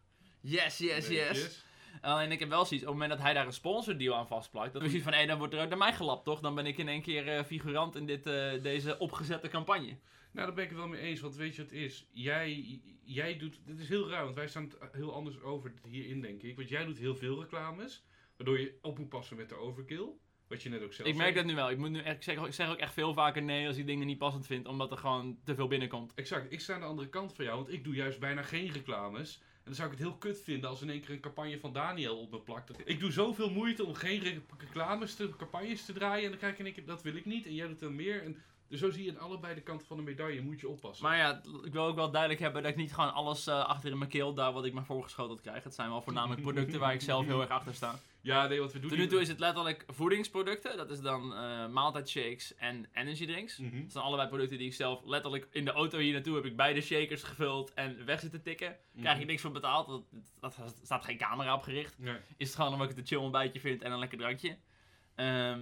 Yes, yes, yes. Alleen ik heb wel zoiets, op het moment dat hij daar een sponsordeal aan vastplakt, dan is hij van, hé, dan wordt er ook naar mij gelapt, toch? Dan ben ik in één keer eh, figurant in dit, eh, deze opgezette campagne. Nou, daar ben ik het wel mee eens, want weet je wat het is? Jij, jij doet, dit is heel raar, want wij staan het heel anders over hierin, denk ik. Want jij doet heel veel reclames, waardoor je op moet passen met de overkill. Wat je net ook zelf ik merk zei. dat nu wel. Ik, moet nu echt, ik, zeg, ik zeg ook echt veel vaker nee als ik dingen niet passend vind, omdat er gewoon te veel binnenkomt. Exact, ik sta aan de andere kant van jou, want ik doe juist bijna geen reclames. En dan zou ik het heel kut vinden als in één keer een campagne van Daniel op me plakt. Ik doe zoveel moeite om geen re- reclames, te, campagnes te draaien. En dan krijg ik in één keer, dat wil ik niet. En jij doet er meer. En dus zo zie je aan allebei de kanten van de medaille. Moet je oppassen. Maar ja, ik wil ook wel duidelijk hebben dat ik niet gewoon alles eh, achter in mijn keel daar wat ik maar voorgeschoteld krijg. Het zijn wel voornamelijk producten waar ik zelf heel erg achter sta. ja, nee, wat we doen... Tot nu toe is het letterlijk voedingsproducten. Dat is dan eh maaltijdshakes en energy drinks. Mhm. Dat zijn allebei producten die ik zelf letterlijk in de auto hier naartoe heb ik beide shakers gevuld en weg zitten tikken. Krijg je niks voor betaald, dat, dat, dat staat geen camera op gericht. Nee. Is het gewoon omdat ik het een chill ontbijtje vind en een lekker drankje. Ehm,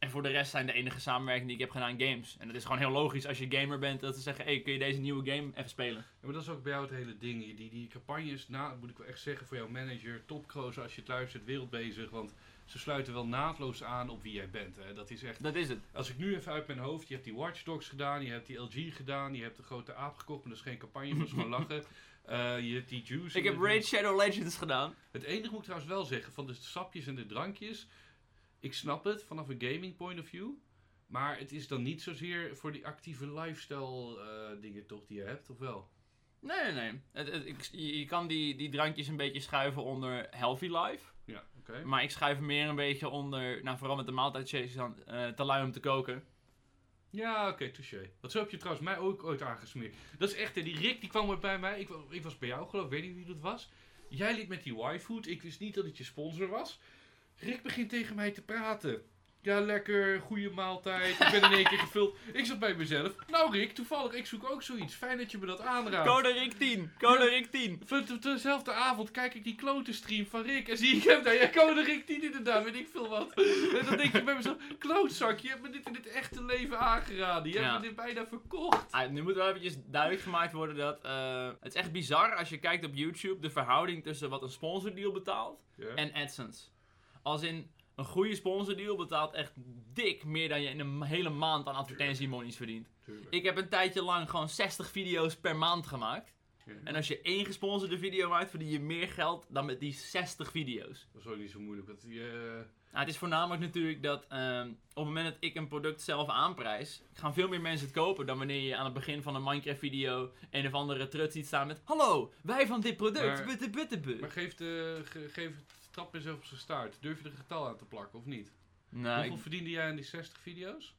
en voor de rest zijn de enige samenwerkingen die ik heb gedaan games. En dat is gewoon heel logisch als je gamer bent dat ze zeggen, hey, kun je deze nieuwe game even spelen? Ja, maar dat is ook bij jou het hele ding. Die, die campagnes, na, moet ik wel echt zeggen, voor jouw manager, topkroos als je het luistert, wereldbezig. Want ze sluiten wel naadloos aan op wie jij bent. Hè. Dat is echt... Dat is het. Als ik nu even uit mijn hoofd, je hebt die Watch Dogs gedaan, je hebt die LG gedaan, je hebt de grote aap gekocht, maar dat is geen campagne, dat is gewoon lachen. Eh, je hebt die juice. Ik heb Raid Shadow Legends gedaan. Het enige moet ik trouwens wel zeggen, van de sapjes en de drankjes, ik snap het vanaf een gaming point of view. Maar het is dan niet zozeer voor die actieve lifestyle eh, dingen toch die je hebt, of wel? Nee, nee, nee. Het, het- ik- je, kan die, die drankjes een beetje schuiven onder Healthy Life. Ja, oké. Maar ik schuif meer een beetje onder, nou vooral met de maaltijdshakes dan, eh te lui om te koken. Ja, oké, touché. Dat zo heb je trouwens mij ook ooit aangesmeerd. Dat is echt, hè, die Rick die kwam bij mij. Ik, ik was bij jou geloof ik, weet niet wie dat was. Jij liep met die Y-food. Ik wist niet dat het je sponsor was. Rick begint tegen mij te praten. Ja, lekker, goede maaltijd. Ik ben in één keer gevuld. Ik zat bij mezelf. Nou Rick, toevallig, ik zoek ook zoiets. Fijn dat je me dat aanraadt. Code Rick 10! Code Rick 10! Van de- dezelfde avond kijk ik die klote stream van Rick en zie ik hem daar. Ja, code Rick 10 inderdaad, weet ik veel wat. En dan denk je bij mezelf, klootzak, je hebt me dit in het echte leven aangeraden. Je Ja. hebt me dit bijna verkocht. Ah, nu moet wel eventjes duidelijk gemaakt worden dat... eh, het is echt bizar als je kijkt op YouTube de verhouding tussen wat een sponsordeal betaalt Ja. en AdSense. Als in een goede sponsordeal betaalt echt dik meer dan je in een hele maand aan advertentiemonies verdient. Tuurlijk. Ik heb een tijdje lang gewoon 60 video's per maand gemaakt. Ja. En als je één gesponsorde video maakt, verdien je meer geld dan met die 60 video's. Dat is ook niet zo moeilijk. Dat, je, Nou, het is voornamelijk natuurlijk dat ehm, op het moment dat ik een product zelf aanprijs, gaan veel meer mensen het kopen dan wanneer je aan het begin van een Minecraft video een of andere trut ziet staan met Hallo, wij van dit product, Maar- butte butte bu. maar geef, de, ge- geef het trap eens op zijn staart. Durf je er een getal aan te plakken of niet? Nou Hoeveel ik, verdiende jij aan die 60 video's?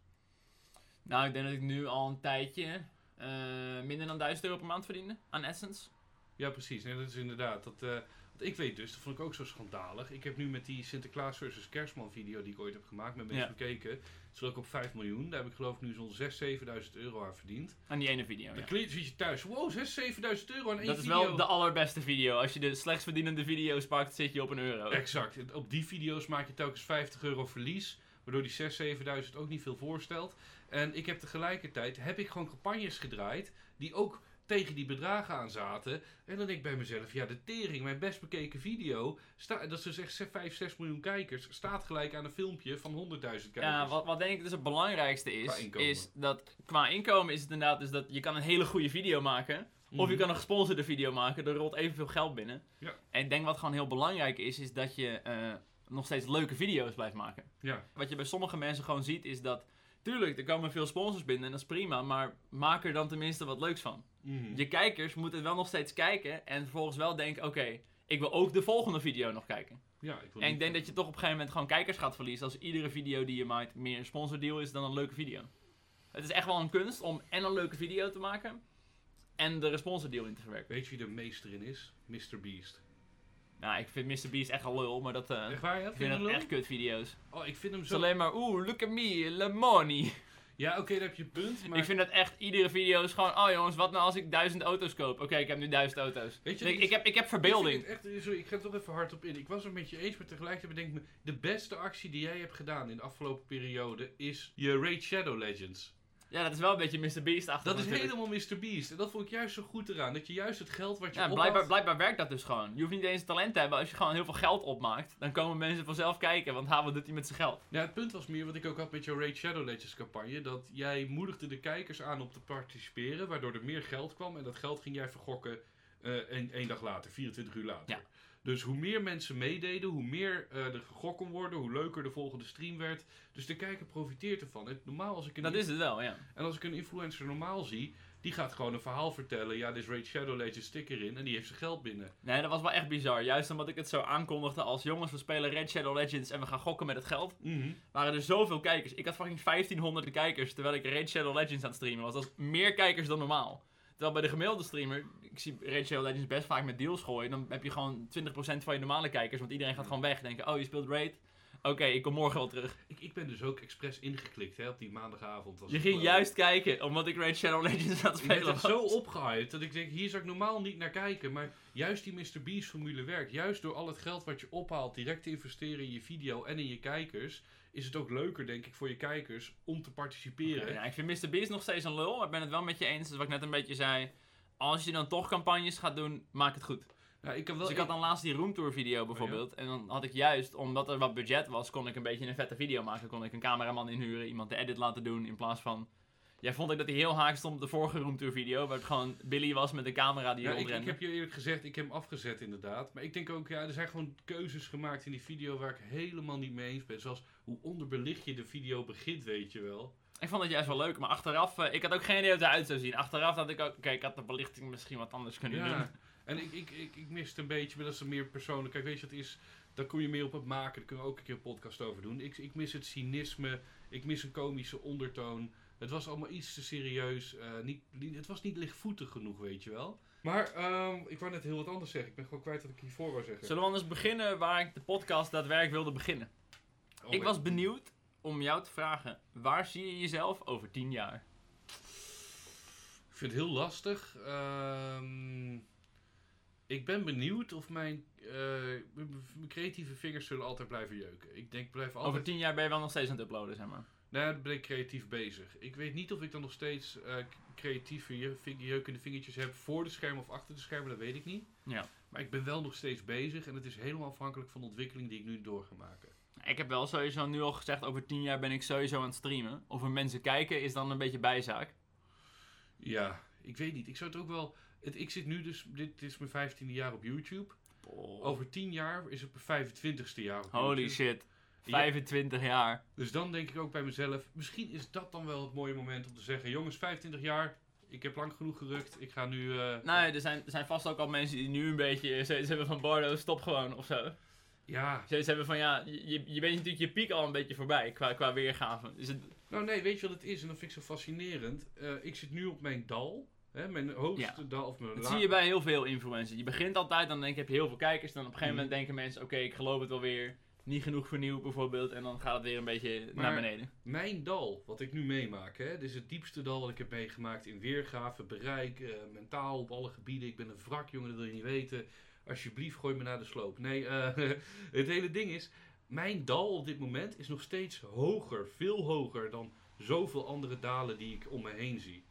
nou, ik denk dat ik nu al een tijdje eh, minder dan 1000 euro per maand verdiende aan Essence. Ja, precies. Nee, dat is inderdaad. Dat, eh, ik weet dus, dat vond ik ook zo schandalig. Ik heb nu met die Sinterklaas versus Kerstman video die ik ooit heb gemaakt met mensen Ja. bekeken. Zul ik op 5 miljoen. Daar heb ik geloof ik nu zo'n 6.000, 7.000 euro aan verdiend. Aan die ene video. Dan Ja. zit je thuis. Wow, 6.000, 7.000 euro aan één Dat is video. wel de allerbeste video. Als je de slechts verdienende video's pakt, zit je op een euro. Exact. Op die video's maak je telkens 50 euro verlies. Waardoor die 6.000, 7.000 ook niet veel voorstelt. En ik heb tegelijkertijd heb ik gewoon campagnes gedraaid die ook tegen die bedragen aan zaten. En dan denk ik bij mezelf, ja de tering, mijn best bekeken video, sta, dat is dus echt 5, 6 miljoen kijkers, staat gelijk aan een filmpje van 100.000 kijkers. Ja, wat, wat denk ik dus het belangrijkste is, is dat qua inkomen is het inderdaad dus dat je kan een hele goede video maken. Of je Mhm. kan een gesponsorde video maken, er rolt evenveel geld binnen. Ja. En ik denk wat gewoon heel belangrijk is, is dat je eh, nog steeds leuke video's blijft maken. Ja, Wat je bij sommige mensen gewoon ziet, is dat... Tuurlijk, er komen veel sponsors binnen en dat is prima, maar maak er dan tenminste wat leuks van. Mhm. Je kijkers moeten wel nog steeds kijken en vervolgens wel denken, oké, ik wil ook de volgende video nog kijken. ja ik wil En ik denk dat je toch op een gegeven moment gewoon kijkers gaat verliezen als iedere video die je maakt meer een sponsordeal is dan een leuke video. Het is echt wel een kunst om en een leuke video te maken en er een sponsordeal in te verwerken. Weet je wie de meester in is? Mr. Beast. Nou, ik vind Mr. Beast echt al lul, maar dat, Echt waar, ja? ik Vind vind dat echt kut video's. Oh, ik vind hem Het zo... is alleen maar, oeh, look at me, le money. Ja, oké, daar heb je een punt, maar... Ik vind dat echt, iedere video is gewoon, oh jongens, wat nou als ik duizend auto's koop? Oké, ik heb nu duizend auto's. Weet je, ik, ik, heb, ik heb Ik verbeelding. het echt, sorry, ik ga er toch even hard op in. Ik was het met je eens, maar tegelijkertijd bedenk ik me... De beste actie die jij hebt gedaan in de afgelopen periode is je Raid Shadow Legends. Ja, dat is wel een beetje Mr. Beast achter. Dat is helemaal Mr. Beast. En dat vond ik juist zo goed eraan. Dat je juist het geld wat je Ja, blijkbaar, blijkbaar werkt dat dus gewoon. Je hoeft niet eens talent te hebben. Als je gewoon heel veel geld opmaakt, dan komen mensen vanzelf kijken. Want ha, wat doet hij met zijn geld? Ja, het punt was meer wat ik ook had met jouw Raid Shadow Legends campagne. Dat jij moedigde de kijkers aan om te participeren. Waardoor er meer geld kwam. En dat geld ging jij vergokken eh een, één dag later, 24 uur later. Ja. Dus hoe meer mensen meededen, hoe meer eh, er gegokt kon worden, hoe leuker de volgende stream werd. Dus de kijker profiteert ervan. En normaal als ik een Dat is het wel, ja. En als ik een influencer normaal zie, Die gaat gewoon een verhaal vertellen. Ja, is Raid Shadow Legends sticker in en die heeft zijn geld binnen. Nee, dat was wel echt bizar. Juist omdat ik het zo aankondigde als jongens, we spelen Red Shadow Legends en we gaan gokken met het geld. Waren er zoveel kijkers. Ik had fucking 1500 kijkers terwijl ik Red Shadow Legends aan het streamen was. Dat is meer kijkers dan normaal. Terwijl bij de gemiddelde streamer, ik zie Shadow Legends best vaak met deals gooien. Dan heb je gewoon 20% van je normale kijkers, want iedereen gaat gewoon weg. Denken, oh je speelt Raid? Oké, ik kom morgen wel terug. Ik, ik ben dus ook expres ingeklikt hè, op die maandagavond. Was Je ging wel- juist kijken, omdat ik Raid Shadow Legends aan het Ik werd spelen echt was. zo opgehyped dat ik denk, hier zou ik normaal niet naar kijken. Maar juist die Mr. Beast formule werkt. Juist door al het geld wat je ophaalt, direct te investeren in je video en in je kijkers, is het ook leuker, denk ik, voor je kijkers om te participeren. Ja, ik vind Mr. Beast nog steeds een lul, maar ik ben het wel met je eens. Dus wat ik net een beetje zei, als je dan toch campagnes gaat doen, maak het goed. Ja, ik heb wel Dus ik had dan laatst die roomtour video bijvoorbeeld. En dan had ik juist, omdat er wat budget was, kon ik een beetje een vette video maken. Kon ik een cameraman inhuren, iemand de edit laten doen. In plaats van. Jij vond ik dat hij heel haak stond op de vorige roomtour video. Waar het gewoon Billy was met een camera die Ja, ik, ik heb je eerlijk gezegd, ik heb hem afgezet inderdaad. Maar ik denk ook, ja, er zijn gewoon keuzes gemaakt in die video waar ik helemaal niet mee eens ben. Zoals hoe onderbelicht je de video begint, weet je wel. Ik vond het juist wel leuk, maar achteraf, eh, ik had ook geen idee hoe het eruit zou zien. Achteraf had ik ook, oké, ik had de belichting misschien wat anders kunnen doen. Ja, en ik, ik, ik, ik mis het een beetje, maar dat is meer persoonlijk. Kijk, weet je het is? Dan kom je meer op het maken, daar kunnen we ook een keer een podcast over doen. Ik, ik mis het cynisme, ik mis een komische ondertoon. Het was allemaal iets te serieus. eh, niet, niet- het was niet lichtvoetig genoeg, weet je wel. Maar ehm, ik wou net heel wat anders zeggen. Ik ben gewoon kwijt wat ik hiervoor wou zeggen. Zullen we anders beginnen waar ik de podcast daadwerkelijk wilde beginnen? Oh, ik was benieuwd om jou te vragen, waar zie je jezelf over tien jaar? Ik vind het heel lastig. Ehm, ik ben benieuwd of mijn, eh, mijn mijn creatieve vingers zullen altijd blijven jeuken. Ik denk, ik blijf altijd... Over tien jaar ben je wel nog steeds aan het uploaden, zeg maar. Nou, dan ben ik creatief bezig. Ik weet niet of ik dan nog steeds eh, creatieve jeukende vingertjes heb voor de schermen of achter de schermen, dat weet ik niet. Ja. Maar ik ben wel nog steeds bezig en het is helemaal afhankelijk van de ontwikkeling die ik nu door ga maken. Ik heb wel sowieso nu al gezegd, over tien jaar ben ik sowieso aan het streamen. Of er mensen kijken is dan een beetje bijzaak. Ja, ik weet niet. Ik zou het ook wel... Het, ik zit nu dus... Dit is mijn 15e jaar op YouTube. Over 10 jaar is het mijn 25e jaar op Holy YouTube. shit. Ja. 25 jaar. Dus dan denk ik ook bij mezelf... Misschien is dat dan wel het mooie moment om te zeggen... Jongens, 25 jaar... Ik heb lang genoeg gerukt. Ik ga nu... eh, Nee, er zijn, er zijn vast ook al mensen die nu een beetje zoiets hebben van Bardo, stop gewoon of zo. Ja, Zoiets hebben van ja, je, je bent natuurlijk je piek al een beetje voorbij qua, qua weergave. Is het, Nou nee, weet je wat het is? En dat vind ik zo fascinerend. Eh, ik zit nu op mijn dal. Hè, mijn hoogste Ja. dal. Of mijn dat zie je bij heel veel influencers. Je begint altijd, dan denk je, heb je heel veel kijkers. Dan op een gegeven Mhm. moment denken mensen, oké, ik geloof het wel weer. Niet genoeg vernieuwd bijvoorbeeld. En dan gaat het weer een beetje naar beneden. Mijn dal, wat ik nu meemaak. Hè, dit is het diepste dal wat ik heb meegemaakt in weergave, bereik, eh, mentaal op alle gebieden. Ik ben een wrak, jongen, dat wil je niet weten. Alsjeblieft, gooi me naar de sloop. Nee, eh, het hele ding is... Mijn dal op dit moment is nog steeds hoger, veel hoger dan zoveel andere dalen die ik om me heen zie.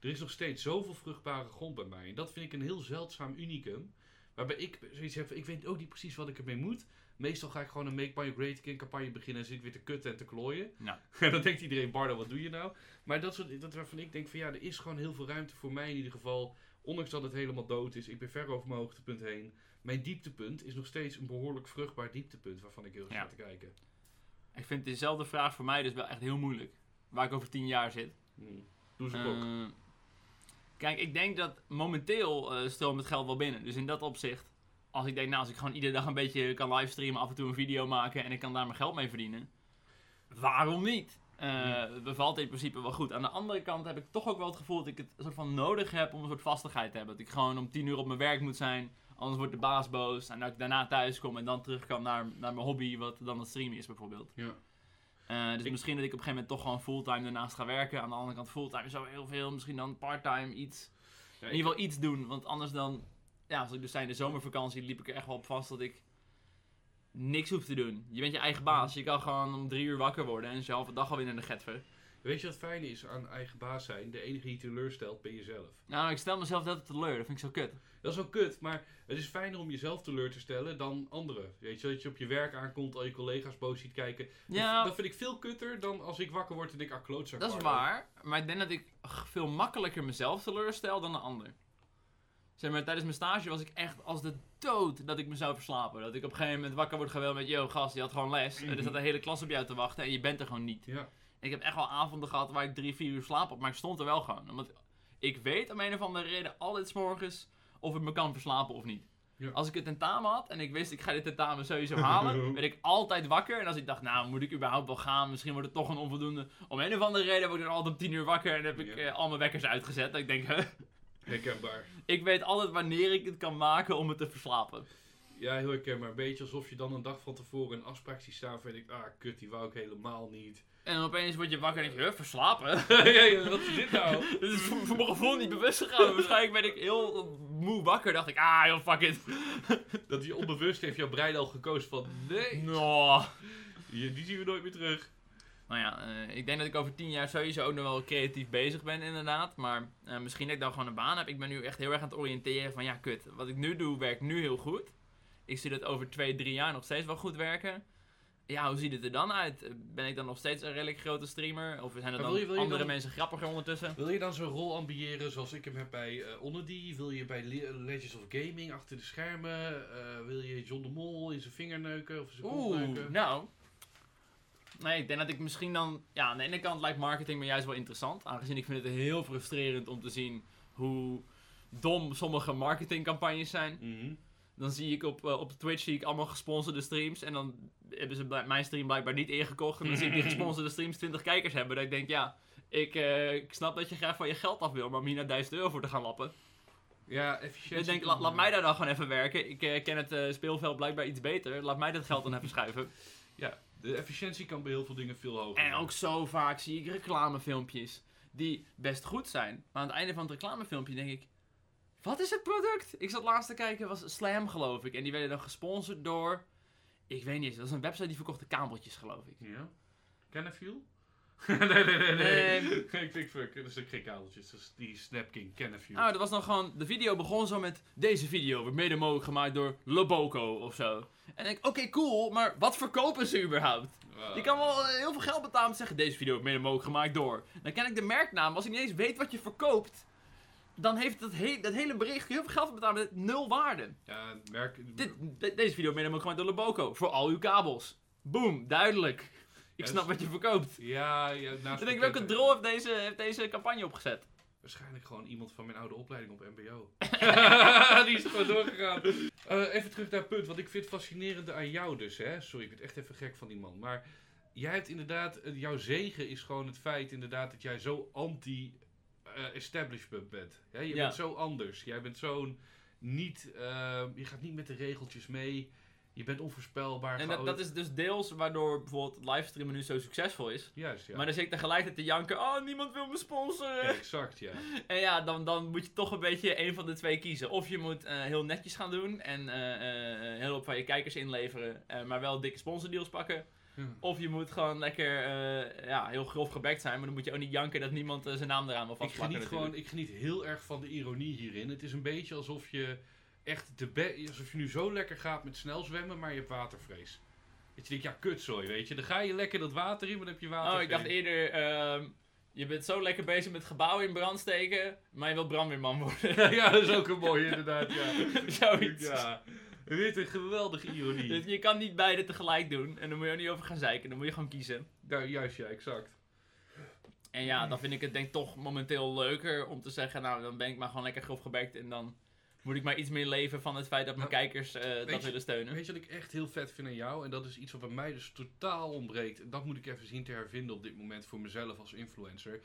Er is nog steeds zoveel vruchtbare grond bij mij. En dat vind ik een heel zeldzaam unicum. Waarbij ik zoiets heb ik weet ook niet precies wat ik ermee moet. Meestal ga ik gewoon een Make My Great Again campagne beginnen en zit ik weer te kutten en te klooien. Ja. En dan denkt iedereen, Bardo, wat doe je nou? Maar dat soort, dat waarvan ik denk van ja, er is gewoon heel veel ruimte voor mij in ieder geval. Ondanks dat het helemaal dood is, ik ben ver over mijn hoogtepunt heen. Mijn dieptepunt is nog steeds een behoorlijk vruchtbaar dieptepunt waarvan ik heel erg Ja. sta te kijken. Ik vind dezelfde vraag voor mij dus wel echt heel moeilijk. Waar ik over tien jaar zit. Hmm. Doe ze ook. Eh, kijk, ik denk dat momenteel eh stroomt het geld wel binnen. Dus in dat opzicht, als ik denk, nou, als ik gewoon iedere dag een beetje kan livestreamen, af en toe een video maken en ik kan daar mijn geld mee verdienen, waarom niet? Eh bevalt in principe wel goed. Aan de andere kant heb ik toch ook wel het gevoel dat ik het soort van nodig heb om een soort vastigheid te hebben. Dat ik gewoon om tien uur op mijn werk moet zijn, anders wordt de baas boos. En dat ik daarna thuis kom en dan terug kan naar, naar mijn hobby, wat dan het streamen is bijvoorbeeld. Ja. Eh, dus Ik- misschien dat ik op een gegeven moment toch gewoon fulltime daarnaast ga werken. Aan de andere kant fulltime zo heel veel. Misschien dan parttime iets. Ja, In ieder geval iets doen. Want anders dan... Ja, als ik dus in de zomervakantie liep ik er echt wel op vast dat ik niks hoef te doen. Je bent je eigen baas. Je kan gewoon om drie uur wakker worden en zelf de dag alweer in de getver. Weet je wat fijn is aan eigen baas zijn? De enige die teleurstelt ben jezelf. Nou, ik stel mezelf altijd teleur. Dat vind ik zo kut. Dat is wel kut, maar het is fijner om jezelf teleur te stellen dan anderen. Weet je, dat je op je werk aankomt, al je collega's boos ziet kijken. Dat- Ja, Dat vind ik veel kutter dan als ik wakker word en denk, ah, klootzak. dat is waar. Maar ik denk dat ik veel makkelijker mezelf teleurstel dan de ander. Zeg maar, tijdens mijn stage was ik echt als de dood dat ik me zou verslapen. Dat ik op een gegeven moment wakker word geweld met... Yo, gast, je had gewoon les. Mhm. Er staat een hele klas op jou te wachten en je bent er gewoon niet. Ja, Ik heb echt wel avonden gehad waar ik drie, vier uur slaap op, maar ik stond er wel gewoon. Omdat ik weet om een of andere reden altijd 's morgens of ik me kan verslapen of niet. Ja. Als ik het tentamen had en ik wist ik ga dit tentamen sowieso halen, werd ik altijd wakker. En als ik dacht, nou moet ik überhaupt wel gaan, misschien wordt het toch een onvoldoende. Om een of andere reden word ik dan altijd om 10 uur wakker en heb ik Ja. eh, al mijn wekkers uitgezet. Dat ik denk, huh, Herkenbaar. ik weet altijd wanneer ik het kan maken om het te verslapen. Ja, heel herkenbaar. Een beetje alsof je dan een dag van tevoren een afspraak ziet staan je denkt, ah kut, die wou ik helemaal niet. En dan opeens word je wakker en denk je, huh, verslapen? ja, wat is dit nou? Dit is voor, voor mijn gevoel niet bewust gegaan. Waarschijnlijk ben ik heel moe wakker. Dacht ik, ah, joh, fuck it. Dat je onbewust heeft jouw brein al gekozen van, nee, No. die, die zien we nooit meer terug. Nou ja, eh, ik denk dat ik over tien jaar sowieso ook nog wel creatief bezig ben, inderdaad. Maar eh, misschien dat ik dan gewoon een baan heb. Ik ben nu echt heel erg aan het oriënteren van, ja, kut. Wat ik nu doe, werkt nu heel goed. Ik zie dat over twee, drie jaar nog steeds wel goed werken. Ja, hoe ziet het er dan uit? Eh, Ben ik dan nog steeds een redelijk grote streamer? Of zijn er dan wil je- wil je andere dan- mensen grappiger ondertussen? Wil je dan zo'n rol ambiëren zoals ik hem heb bij Onnedy? Wil je bij Le- Legends of Gaming achter de schermen? Wil je John de Mol in zijn vinger neuken of zijn Oeh, nou. Nee, ik denk dat ik misschien dan... Ja, aan de ene kant lijkt marketing me juist wel interessant. Aangezien ik vind het heel frustrerend om te zien hoe dom sommige marketingcampagnes zijn. Mhm. Dan zie ik op, eh, op Twitch zie ik allemaal gesponsorde streams. En dan hebben ze mijn stream blijkbaar niet ingekocht. En dan zie ik die gesponsorde streams 20 kijkers hebben. Dat ik denk, ja, ik, eh, ik snap dat je graag van je geld af wil. Maar om hier naar 1000 euro voor te gaan lappen. Ja, efficiëntie. ik denk, laat, laat mij daar dan gewoon even werken. Ik eh, ken het eh, speelveld blijkbaar iets beter. Laat mij dat geld dan even schuiven. De efficiëntie kan bij heel veel dingen veel hoger En ook zo vaak zie ik reclamefilmpjes die best goed zijn. Maar aan het einde van het reclamefilmpje denk ik... Wat is het product? Ik zat laatst te kijken, was Slam geloof ik. En die werden dan gesponsord door... Ik weet niet eens, dat was een website die verkochte kabeltjes geloof ik. Ja? Kennefuel? nee, nee, nee, nee. Ik fuck, dat is. Dat is die Snapking Kennefuel. Nou, dat was dan gewoon... De video begon zo met... Deze video wordt mede mogelijk gemaakt door Loboco of zo. En ik denk, oké cool, maar wat verkopen ze überhaupt? Ah. Je kan wel eh, heel veel geld betalen om te zeggen, deze video wordt mede mogelijk gemaakt door. Dan ken ik de merknaam, als ik niet eens weet wat je verkoopt, dan heeft dat, he dat hele bericht heel veel geld betalen met nul waarde. Ja, merk... Dit, de- deze video mede mogelijk gemaakt door Loboco, voor al uw kabels. Boom, duidelijk. Ik Ja, snap wat je verkoopt. Ja, ja, naast Dan denk ik, welke drol heeft deze, heeft deze campagne opgezet? Waarschijnlijk gewoon iemand van mijn oude opleiding op mbo. die is er gewoon doorgegaan. Eh, even terug naar het punt, wat ik vind fascinerende aan jou dus. Hè? Sorry, ik werd echt even gek van die man. Maar jij hebt inderdaad, eh, jouw zegen is gewoon het feit inderdaad dat jij zo anti-establishment bent. Hè? Je Ja. bent zo anders. Jij bent zo'n niet, eh, je gaat niet met de regeltjes mee. Je bent onvoorspelbaar. En dat, dat is dus deels waardoor bijvoorbeeld livestreamen nu zo succesvol is. Juist, ja. Maar dan zit ik tegelijkertijd te janken, oh niemand wil me sponsoren. Ja, exact, ja. En ja, dan, dan moet je toch een beetje een van de twee kiezen. Of je moet eh, heel netjes gaan doen en eh, eh, heel op van je kijkers inleveren, maar wel dikke sponsordeals pakken. Ja. Of je moet gewoon lekker ja, heel grof gebekt zijn, maar dan moet je ook niet janken dat niemand zijn naam eraan wil Ik vastplakken. geniet, gewoon, ik geniet heel erg van de ironie hierin. Het is een beetje alsof je echt de alsof je nu zo lekker gaat met snel zwemmen, maar je hebt watervrees. Dat je denkt, ja, kutzooi, weet je. Dan ga je lekker dat water in, maar dan heb je water. Oh, ik dacht eerder, ehm, je bent zo lekker bezig met gebouwen in brand steken, maar je wilt brandweerman worden. ja, dat is ook een mooie, inderdaad, ja. Zoiets. Ja. Dit is een geweldige ironie. Dus je kan niet beide tegelijk doen en daar moet je ook niet over gaan zeiken, dan moet je gewoon kiezen. Ja, juist, ja, exact. En ja, dan vind ik het denk toch momenteel leuker om te zeggen, nou dan ben ik maar gewoon lekker grof gebekt en dan moet ik maar iets meer leven van het feit dat mijn Nou, kijkers eh, dat willen steunen. Weet je wat ik echt heel vet vind aan jou? En dat is iets wat bij mij dus totaal ontbreekt. En dat moet ik even zien te hervinden op dit moment voor mezelf als influencer.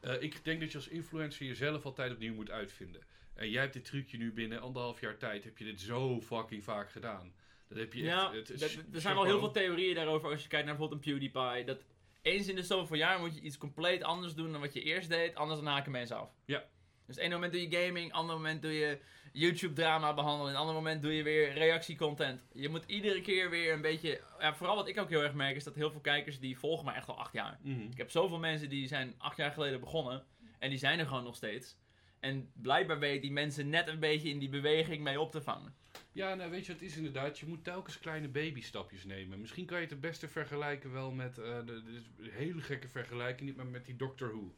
Eh, ik denk dat je als influencer jezelf altijd opnieuw moet uitvinden. En jij hebt dit trucje nu binnen anderhalf jaar tijd, heb je dit zo fucking vaak gedaan. Dat heb je echt... Ja, het is dat- er zijn wel heel veel theorieën daarover als je kijkt naar bijvoorbeeld een PewDiePie. Dat eens in de zoveel jaar moet je iets compleet anders doen dan wat je eerst deed, anders dan haken mensen af. Ja. Dus één moment doe je gaming, ander moment doe je YouTube drama behandelen, en ander moment doe je weer reactiecontent. Je moet iedere keer weer een beetje, ja, vooral wat ik ook heel erg merk is dat heel veel kijkers die volgen me echt al acht jaar. Mhm. Ik heb zoveel mensen die zijn acht jaar geleden begonnen en die zijn er gewoon nog steeds. En blijkbaar weet die mensen net een beetje in die beweging mee op te vangen. Ja, nou weet je wat het is inderdaad? Je moet telkens kleine babystapjes nemen. Misschien kan je het het beste vergelijken wel met, eh, de, een hele gekke vergelijking, niet maar met die Doctor Who.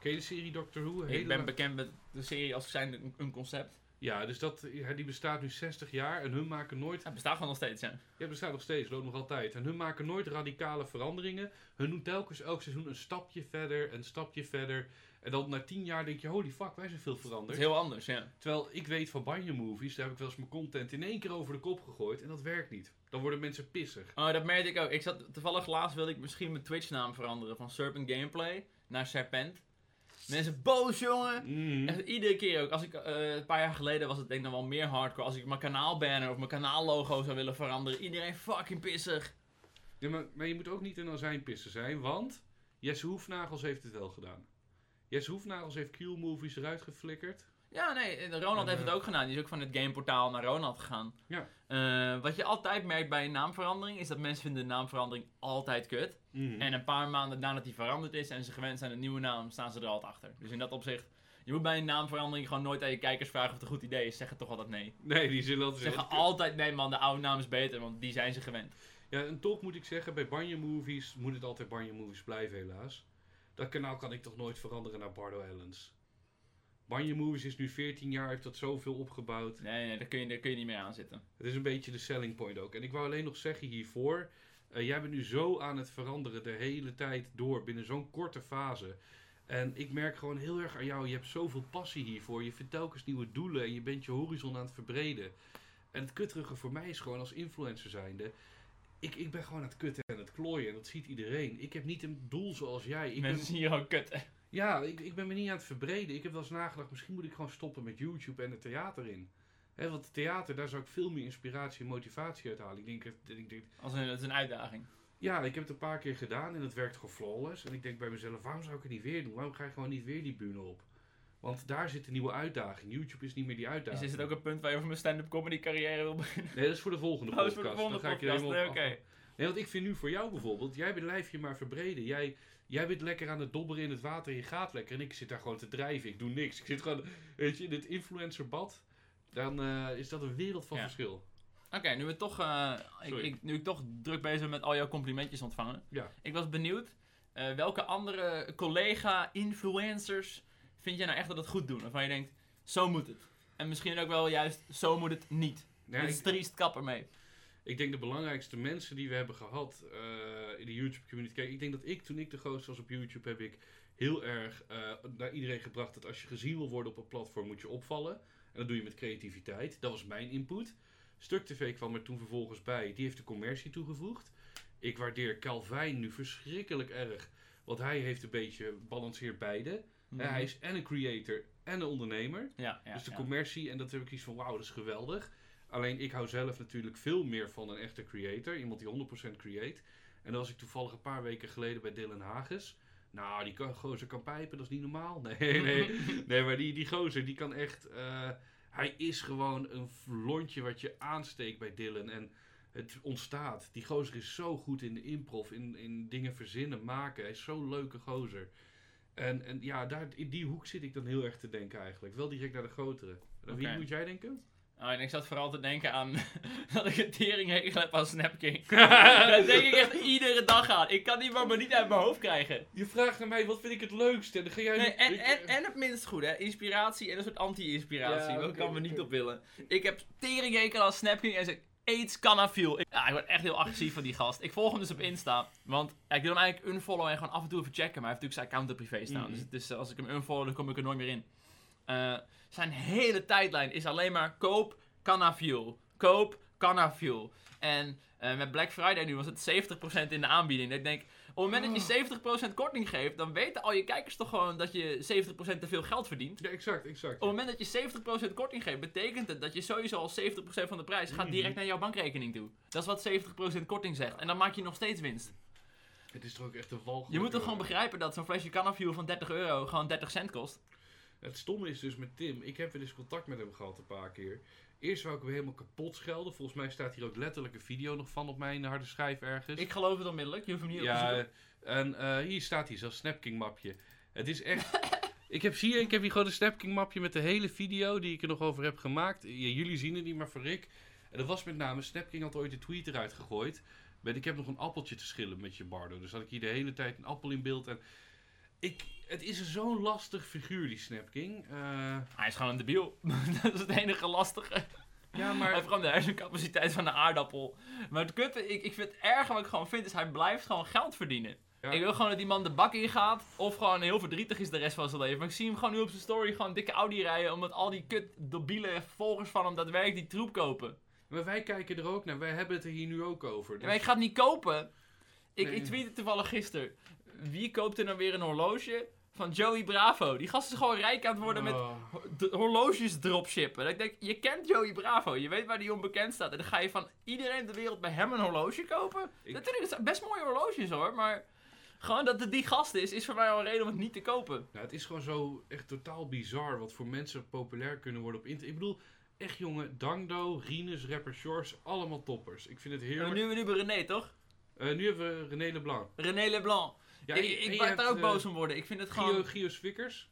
Ken je de serie Doctor Who? Ik Hele ben lang- bekend met de serie als zijn een, een concept. Ja, dus dat, ja, die bestaat nu 60 jaar en hun maken nooit... Het bestaat gewoon nog steeds, ja. Ja, het bestaat nog steeds, loopt nog altijd. En hun maken nooit radicale veranderingen. Hun doen telkens elk seizoen een stapje verder, een stapje verder. En dan na 10 jaar denk je, holy fuck, wij zijn veel veranderd. is heel anders, ja. Terwijl ik weet van Banjo Movies, daar heb ik wel eens mijn content in één keer over de kop gegooid. En dat werkt niet. Dan worden mensen pissig. Oh, dat merkte ik ook. Ik zat, toevallig laatst wilde ik misschien mijn Twitch-naam veranderen van Serpent Gameplay naar Serpent. Mensen boos, jongen! Mhm. Echt iedere keer ook. Als ik, eh, een paar jaar geleden was het denk ik nog wel meer hardcore. Als ik mijn kanaalbanner of mijn kanaallogo zou willen veranderen. Iedereen fucking pissig. Ja, maar, maar je moet ook niet een azijnpisser zijn, want Jesse Hoefnagels heeft het wel gedaan. Jesse Hoefnagels heeft Q-movies eruit geflikkerd. Ja, nee, eh, Ronald En, heeft het eh, ook gedaan. Die is ook van het gameportaal naar Ronald gegaan. Ja. Eh, wat je altijd merkt bij een naamverandering is dat mensen vinden de naamverandering altijd kut. Mhm. En een paar maanden nadat die veranderd is en ze gewend zijn aan een nieuwe naam, staan ze er altijd achter. Dus in dat opzicht, je moet bij een naamverandering gewoon nooit aan je kijkers vragen of het een goed idee is. Ze zeggen toch altijd nee. Nee, die zullen altijd zeggen altijd nee man, de oude naam is beter, want die zijn ze gewend. Ja, en toch moet ik zeggen, bij Banjo Movies moet het altijd Banjo Movies blijven, helaas. Dat kanaal kan ik toch nooit veranderen naar Bardo Allens. Banjo Movies is nu 14 jaar, heeft dat zoveel opgebouwd. Nee, nee, daar kun je, daar kun je niet meer aan zitten. Het is een beetje de selling point ook. En ik wou alleen nog zeggen hiervoor, eh, jij bent nu zo aan het veranderen de hele tijd door, binnen zo'n korte fase. En ik merk gewoon heel erg aan jou, je hebt zoveel passie hiervoor. Je vindt telkens nieuwe doelen en je bent je horizon aan het verbreden. En het kutterige voor mij is gewoon als influencer zijnde, ik, ik ben gewoon aan het kutten en het klooien en dat ziet iedereen. Ik heb niet een doel zoals jij. Ik ben, Mensen zien je gewoon kut. Ja, ik, ik ben me niet aan het verbreden. Ik heb wel eens nagedacht, misschien moet ik gewoon stoppen met YouTube en het theater in. Want het theater, daar zou ik veel meer inspiratie en motivatie uit halen. Ik denk, dat- ik denk, Als een, het is een uitdaging. ja, ik heb het een paar keer gedaan en het werkt gewoon flawless. En ik denk bij mezelf, waarom zou ik het niet weer doen? Waarom ga je gewoon niet weer die bühne op? Want daar zit een nieuwe uitdaging. YouTube is niet meer die Dus uitdaging. is het ook een punt waar je over mijn stand-up comedy carrière wil beginnen? Nee, dat is voor de volgende Oh, podcast. is voor de volgende Dan ga ik je podcast. helemaal Nee, Nee, want ik vind nu voor jou bijvoorbeeld, jij bent lijfje maar verbreden. Jij, jij bent lekker aan het dobberen in het water en je gaat lekker. En ik zit daar gewoon te drijven. Ik doe niks. Ik zit gewoon, weet je, in het influencerbad. Dan eh, is dat een wereld van Ja. verschil. Oké, nu, we toch, eh, ik, ik, nu ik toch druk bezig ben met al jouw complimentjes ontvangen. Ja. Ik was benieuwd, eh, welke andere collega-influencers vind jij nou echt dat het goed doen? Waarvan je denkt, zo moet het. En misschien ook wel juist, zo moet het niet. Dit is ik, triest kapper mee. Ik denk de belangrijkste mensen die we hebben gehad eh, in de YouTube community. Kijk, ik denk dat ik toen ik de grootste was op YouTube heb ik heel erg eh, naar iedereen gebracht dat als je gezien wil worden op een platform moet je opvallen. En dat doe je met creativiteit. Dat was mijn input. Stuk TV kwam er toen vervolgens bij. Die heeft de commercie toegevoegd. Ik waardeer Calvin nu verschrikkelijk erg. Want hij heeft een beetje balanceert beide. Mhm. Hij is en een creator en een ondernemer. ja, ja, dus de ja. commercie, en dat heb ik iets van, wauw, dat is geweldig. Alleen ik hou zelf natuurlijk veel meer van een echte creator. Iemand die 100% create. En dan was ik toevallig een paar weken geleden bij Dylan Hages. Nou, die kan, gozer kan pijpen, dat is niet normaal. Nee, nee. nee maar die, die gozer, die kan echt... eh, hij is gewoon een lontje wat je aansteekt bij Dylan. En het ontstaat. Die gozer is zo goed in de improv, in, in dingen verzinnen, maken. Hij is zo'n leuke gozer. En, en ja, daar, in die hoek zit ik dan heel erg te denken eigenlijk. Wel direct naar de grotere. Aan Wie moet jij denken? Oh, en ik zat vooral te denken aan dat ik een tering hekel heb aan Snapking. Daar denk ik echt iedere dag aan. Ik kan die maar maar niet uit mijn hoofd krijgen. Je vraagt naar mij, wat vind ik het leukste? En dan ga jij... Nee, niet- en, ik- en, en het minst goed, hè? Inspiratie en een soort anti-inspiratie. Ja, kan oké. niet op willen. Ik heb teringhekel aan Snapking en ze aids canafiel. Ik, ja, ik word echt heel agressief van die gast. Ik volg hem dus op Insta. Want ja, ik doe hem eigenlijk unfollow en gewoon af en toe even checken. Maar hij heeft natuurlijk zijn account op privé staan. Mhm. Dus, dus als ik hem unfollow, dan kom ik er nooit meer in. Eh, zijn hele tijdlijn is alleen maar koop canafiel. Koop canafiel. En eh, met Black Friday nu was het 70% in de aanbieding. Ik denk, op het moment dat je 70% korting geeft, dan weten al je kijkers toch gewoon dat je 70% te veel geld verdient. Ja, exact, exact. Op het moment dat je 70% korting geeft, betekent het dat je sowieso al 70% van de prijs gaat Mhm. direct naar jouw bankrekening toe. Dat is wat 70% korting zegt. En dan maak je nog steeds winst. Het is toch ook echt een walgelijk... Je moet toch gewoon begrijpen dat zo'n flesje Canafuel van 30 euro gewoon 30 cent kost. Het stomme is dus met Tim, ik heb wel eens contact met hem gehad een paar keer. Eerst wou ik hem helemaal kapot schelden. Volgens mij staat hier ook letterlijk een video nog van op mijn harde schijf ergens. Ik geloof het onmiddellijk, je hoeft hem niet op te ja, en eh, hier staat hij, zo'n Snapking mapje. Het is echt... ik, heb hier, ik heb hier gewoon een Snapking mapje met de hele video die ik er nog over heb gemaakt. Ja, jullie zien het niet, maar voor Rick. En dat was met name, Snapking had ooit de tweet eruit gegooid. Met ik heb nog een appeltje te schillen met je Bardo. Dus had ik hier de hele tijd een appel in beeld. En Ik, het is zo'n lastig figuur, die Snapking. Eh, Hij is gewoon een debiel. dat is het enige lastige. ja, Hij maar... heeft gewoon de hersencapaciteit van een aardappel. Maar het kutte, ik, ik vind het erg wat ik gewoon vind, is hij blijft gewoon geld verdienen. Ja. Ik wil gewoon dat die man de bak in gaat. Of gewoon heel verdrietig is de rest van zijn leven. Maar ik zie hem gewoon nu op zijn story gewoon dikke Audi rijden. Omdat al die kut debiele volgers van hem daadwerkelijk die troep kopen. Maar wij kijken er ook naar. Wij hebben het er hier nu ook over. Ja, maar ik ga het niet kopen. Ik, Nee. ik tweette toevallig gisteren. Wie koopt er nou weer een horloge van Joey Bravo? Die gast is gewoon rijk aan het worden met Oh. ho- de horloges dropshippen. Dat ik denk, je kent Joey Bravo. Je weet waar die onbekend staat. En dan ga je van iedereen ter wereld bij hem een horloge kopen. Ik- Natuurlijk, het zijn best mooie horloges hoor. Maar gewoon dat het die gast is, is voor mij al een reden om het niet te kopen. Nou, het is gewoon zo echt totaal bizar wat voor mensen populair kunnen worden op internet. Ik bedoel, echt jongen, Dangdo, Rinus, rapper Shores, allemaal toppers. Ik vind het heerlijk. nu, nu bij René, toch? Eh, nu hebben we René Leblanc. René Leblanc. Ja, ik ik hebt, daar ook eh, boos om worden. Ik vind het Gio, gewoon... Gio Swickers.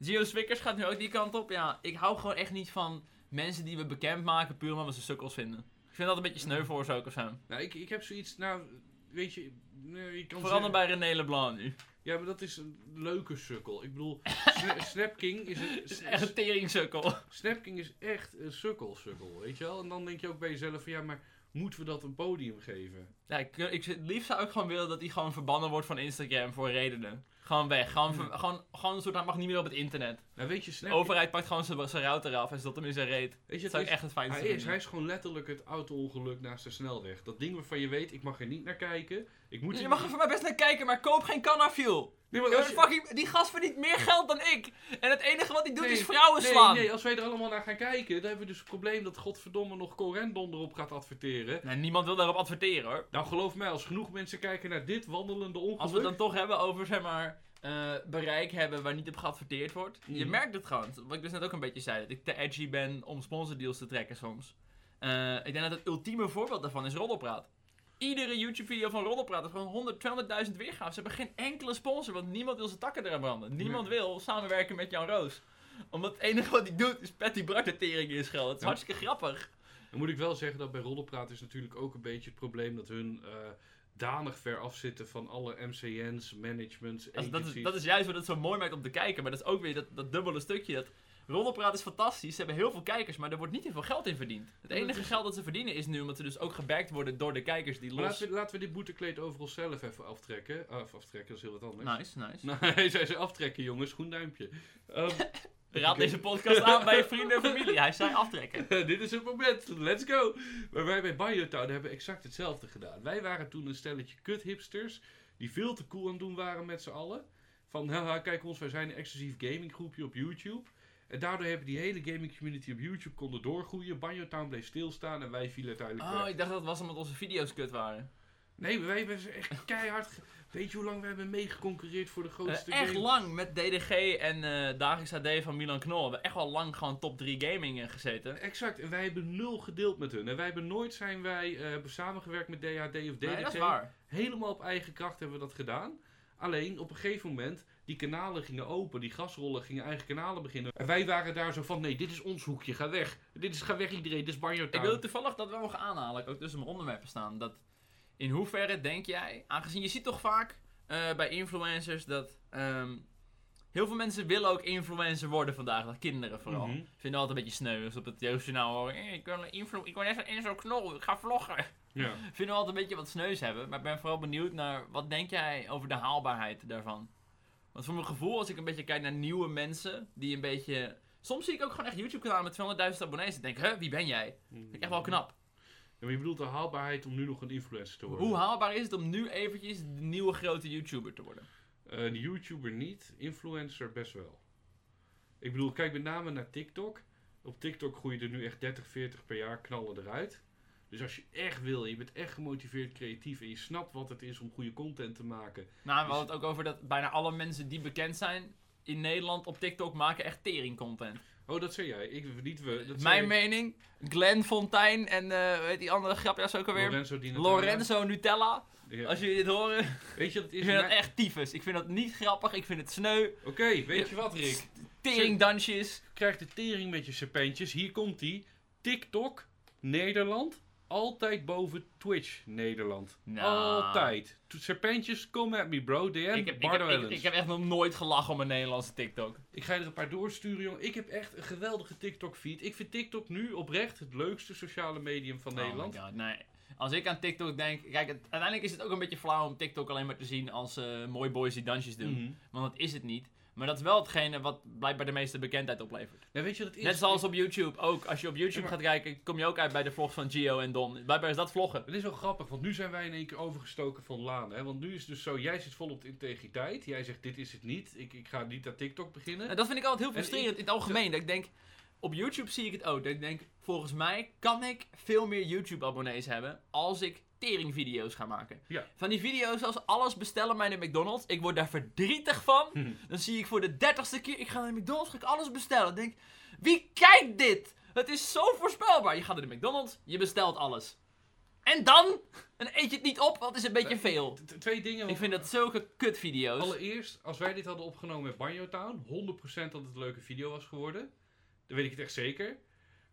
Gio Swickers gaat nu ook die kant op. Ja, ik hou gewoon echt niet van mensen die we bekend maken puur omdat we ze sukkels vinden. Ik vind dat een beetje sneu voor ze ook of zo. Nou, ik, ik heb zoiets, nou, weet je, nee, kan zeggen- bij René Leblanc nu. Ja, maar dat is een leuke sukkel. Ik bedoel, Sna- Snapking is een... Is echt een teringsukkel. Snapking is echt een sukkel, sukkel, weet je wel? En dan denk je ook bij jezelf van, ja, maar moeten we dat een podium geven? Ja, ik, ik, het liefst zou ik gewoon willen dat hij gewoon verbannen wordt van Instagram voor redenen. Gewoon weg. Gewoon, ver- gewoon, gewoon een soort, hij mag niet meer op het internet. Nou, weet je, De Snapking... overheid pakt gewoon zijn zijn router af en zet hem in zijn reet. Weet je, Dat het zou ik is- echt het fijnste Hij is, hij is gewoon letterlijk het auto-ongeluk naast de snelweg. Dat ding waarvan je weet, ik mag er niet naar kijken. Ik moet je mag er voor mij best naar kijken, maar koop geen Cannafuel. Nee, maar Ja, als je- fucking, die gast verdient meer geld dan ik. En het enige wat hij doet Nee, is vrouwen slaan. Nee, nee, als wij er allemaal naar gaan kijken, dan hebben we dus het probleem dat godverdomme nog Corendon erop gaat adverteren. Nee, niemand wil daarop adverteren hoor. Nou, geloof mij, als genoeg mensen kijken naar dit wandelende ongeluk... Als we het dan toch hebben over, zeg maar, eh, bereik hebben waar niet op geadverteerd wordt. Je Mhm. merkt het gewoon. Wat ik dus net ook een beetje zei, dat ik te edgy ben om sponsordeals te trekken soms. Eh, ik denk dat het ultieme voorbeeld daarvan is Roddelpraat. Iedere YouTube-video van Roddelpraat gewoon 100, 200.000 weergaven. Ze hebben geen enkele sponsor, want niemand wil zijn takken eraan branden. Niemand wil samenwerken met Jan Roos. Omdat het enige wat hij doet is Patty Bart de tering in schelden. Het is Ja. hartstikke grappig. Dan moet ik wel zeggen dat bij Roddelpraat is natuurlijk ook een beetje het probleem dat hun eh, danig ver afzitten van alle MCN's, managements, is- dat, is, dat is juist wat het zo mooi maakt om te kijken. Maar dat is ook weer dat, dat dubbele stukje. Dat Roddelpraat is fantastisch. Ze hebben heel veel kijkers, maar er wordt niet heel veel geld in verdiend. Het enige is- geld dat ze verdienen is nu omdat ze dus ook gebackt worden door de kijkers die los... laten we, laten we dit boetekleed over onszelf even aftrekken. Of aftrekken, dat is heel wat anders. Nice, nice. Hij zei ze aftrekken, jongens. Groen duimpje. Ehm, Raad deze podcast aan bij je vrienden en familie. Hij zei aftrekken. dit is het moment. Let's go. Maar wij bij Biotown hebben exact hetzelfde gedaan. Wij waren toen een stelletje kut hipsters. Die veel te cool aan het doen waren met z'n allen. Van, haha, kijk ons, wij zijn een exclusief gaming groepje op YouTube. En daardoor hebben die hele gaming community op YouTube konden doorgroeien. Biotown bleef stilstaan en wij vielen uiteindelijk Oh, weg. ik dacht dat was omdat onze video's kut waren. Nee, wij hebben echt keihard... ge- Weet je hoe lang we hebben meegeconcurreerd voor de Eh, grootste echt game? lang met DDG en eh Dagelijks AD van Milan Knol. We hebben echt wel lang gewoon top 3 gaming eh, gezeten. Exact, en wij hebben nul gedeeld met hun. En wij hebben nooit zijn wij eh, hebben samengewerkt met DHD of DDT. Nee, dat is waar. Helemaal op eigen kracht hebben we dat gedaan. Alleen op een gegeven moment, die kanalen gingen open, die gasrollen gingen eigen kanalen beginnen. En wij waren daar zo van: nee, dit is ons hoekje, ga weg. Dit is, ga weg iedereen, dit is Banjo Ik wil toevallig dat wel nog aanhalen, ook tussen mijn onderwerpen staan. Dat in hoeverre denk jij, aangezien je ziet toch vaak eh, bij influencers dat ehm, heel veel mensen willen ook influencer worden vandaag, dat kinderen vooral. Mhm. Vinden altijd een beetje sneu als op het jeugdjournaal horen. "Eh, ik wil een influ ik wil net in zo'n knol, ik ga vloggen. Ja. Vinden we altijd een beetje wat sneus hebben. Maar ik ben vooral benieuwd naar, wat denk jij over de haalbaarheid daarvan? Want voor mijn gevoel, als ik een beetje kijk naar nieuwe mensen, die een beetje... Soms zie ik ook gewoon echt YouTube-kanalen met 200.000 abonnees. En denk, huh, wie ben jij? Vind ik echt wel knap. Ja, maar je bedoelt de haalbaarheid om nu nog een influencer te worden? Hoe haalbaar is het om nu eventjes de nieuwe grote YouTuber te worden? Eh, Een YouTuber niet, influencer best wel. Ik bedoel, kijk met name naar TikTok. Op TikTok groeien er nu echt 30, 40 per jaar knallen eruit. Dus als je echt wil, je bent echt gemotiveerd, creatief en je snapt wat het is om goede content te maken. Nou, we hadden het ook over dat bijna alle mensen die bekend zijn in Nederland op TikTok maken echt tering content. Oh, dat zei jij. Ik, niet we. Dat Mijn mening, Glenn Fontijn en eh weet die andere grapjas ook alweer? Lorenzo. Lorenzo Nutella. Ja. Als jullie dit horen, Weet je wat het ik is? vind dat echt tyfus. Ik vind dat niet grappig, ik vind het sneu. Oké, weet je wat Rick? Teringdansjes. Krijg de tering met je serpentjes. Hier komt die. TikTok, Nederland. Altijd boven Twitch Nederland. Nou. Altijd. Serpentjes, come at me bro. DM, Ik heb, ik, heb, Bardo ik, Ellens. ik heb echt nog nooit gelachen om een Nederlandse TikTok. Ik ga je er een paar doorsturen, jongen. Ik heb echt een geweldige TikTok-feed. Ik vind TikTok nu oprecht het leukste sociale medium van Nederland. Oh god, nee. Als ik aan TikTok denk, kijk, het- uiteindelijk is het ook een beetje flauw om TikTok alleen maar te zien als eh mooi boys die dansjes doen. Mhm. Want dat is het niet. Maar dat is wel hetgene wat blijkbaar de meeste bekendheid oplevert. Weet je wat het is? Net zoals op YouTube ook. Als je op YouTube Ja, maar- gaat kijken, kom je ook uit bij de vlogs van Gio en Don. Blijkbaar is dat vloggen. Het is wel grappig, want nu zijn wij in één keer overgestoken van Laan. Hè? Want nu is het dus zo, jij zit vol op de integriteit. Jij zegt, dit is het niet. Ik, ik ga niet aan TikTok beginnen. En dat vind ik altijd heel En frustrerend in het algemeen. Dat ik denk, op YouTube zie ik het ook. Dat ik denk, volgens mij kan ik veel meer YouTube-abonnees hebben als ik teringvideo's ga maken. Ja. Van die video's als alles bestellen bij de McDonald's. Ik word daar verdrietig van. Hm. Dan zie ik voor de dertigste keer, ik ga naar de McDonald's, ga ik alles bestellen. Dan denk ik, wie kijkt dit? Het is zo voorspelbaar. Je gaat naar de McDonald's, je bestelt alles. En dan? Dan eet je het niet op, want het is een beetje Nee, veel. T- Twee dingen. Ik vind dat zulke kutvideo's. Allereerst, als wij dit hadden opgenomen met Banjo Town, 100% dat het een leuke video was geworden. Dan weet ik het echt zeker.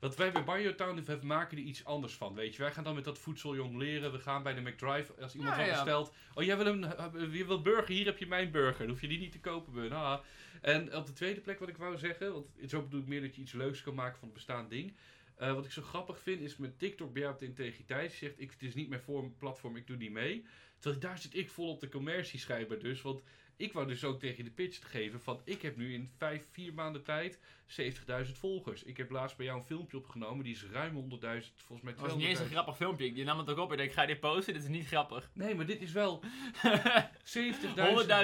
Wat wij bij Banjo Town we maken er iets anders van, weet je. Wij gaan dan met dat voedsel jong leren. We gaan bij de McDrive, als iemand Ja, bestelt. Oh, jij wil een uh, je wil burger, hier heb je mijn burger. Dan hoef je die niet te kopen, bun. haha. En op de tweede plek wat ik wou zeggen, want zo bedoel ik meer dat je iets leuks kan maken van het bestaand ding. Eh, wat ik zo grappig vind is met TikTok bij jou op de integriteit. Je zegt, ik, het is niet mijn platform, ik doe niet mee. Terwijl daar zit ik vol op de commercie schijnbaar dus. Want ik wou dus ook tegen je de pitch te geven van... Ik heb nu in vijf, vier maanden tijd 70.000 volgers. Ik heb laatst bij jou een filmpje opgenomen. Die is ruim 100.000, volgens mij Dat was niet eens een 200.000. grappig filmpje. Je nam het ook op en ik ga je dit posten? Dit is niet grappig. Nee, maar dit is wel 70.000.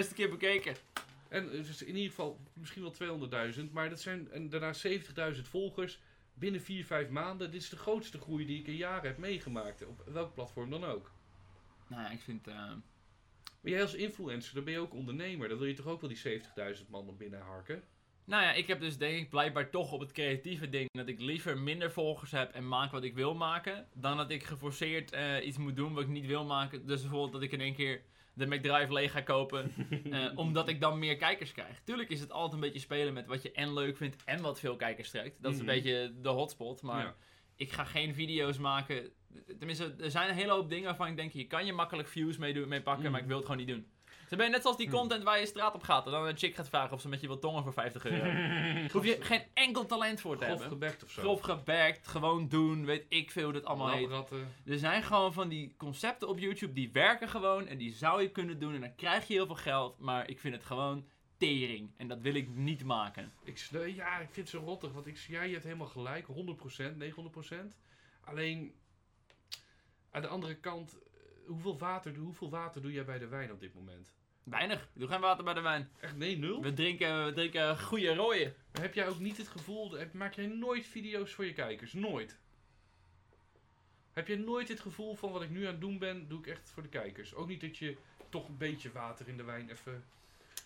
100.000 keer bekeken. En dus in ieder geval misschien wel 200.000. Maar dat zijn en daarna 70.000 volgers binnen 4, 5 maanden. Dit is de grootste groei die ik in jaren heb meegemaakt. Op welk platform dan ook. Nou ja, ik vind... eh, Maar jij als influencer, dan ben je ook ondernemer. Dan wil je toch ook wel die 70.000 man binnen harken? Nou ja, ik heb dus denk ik blijkbaar toch op het creatieve ding dat ik liever minder volgers heb en maak wat ik wil maken, dan dat ik geforceerd eh, iets moet doen wat ik niet wil maken. Dus bijvoorbeeld dat ik in één keer de McDrive leeg ga kopen, eh, omdat ik dan meer kijkers krijg. Tuurlijk is het altijd een beetje spelen met wat je en leuk vindt en wat veel kijkers trekt. Dat is Mhm. een beetje de hotspot, maar Ja. ik ga geen video's maken. Tenminste, er zijn een hele hoop dingen waarvan ik denk, hier kan je makkelijk views mee, doen, mee pakken, maar ik wil het gewoon niet doen. Dan ben je net zoals die Mhm. content waar je straat op gaat en dan een chick gaat vragen of ze met je wil tongen voor 50 euro. Hoef je geen enkel talent voor te Grof hebben. gebekt of zo. Grof geberkt, gewoon doen, weet ik veel hoe dat allemaal heet. Er zijn gewoon van die concepten op YouTube die werken gewoon en die zou je kunnen doen en dan krijg je heel veel geld, maar ik vind het gewoon tering en dat wil ik niet maken. Ik, ja, ik vind het zo rottig. Want ik, ja, je hebt helemaal gelijk. 100%, 900%. Alleen, aan de andere kant, eh, hoeveel water, hoeveel water doe jij bij de wijn op dit moment? Weinig, ik doe geen water bij de wijn. Echt, nee, nul? We drinken, we drinken goede rooien. Maar heb jij ook niet het gevoel, maak jij nooit video's voor je kijkers? Nooit. Heb je nooit het gevoel van wat ik nu aan het doen ben, doe ik echt voor de kijkers? Ook niet dat je toch een beetje water in de wijn even...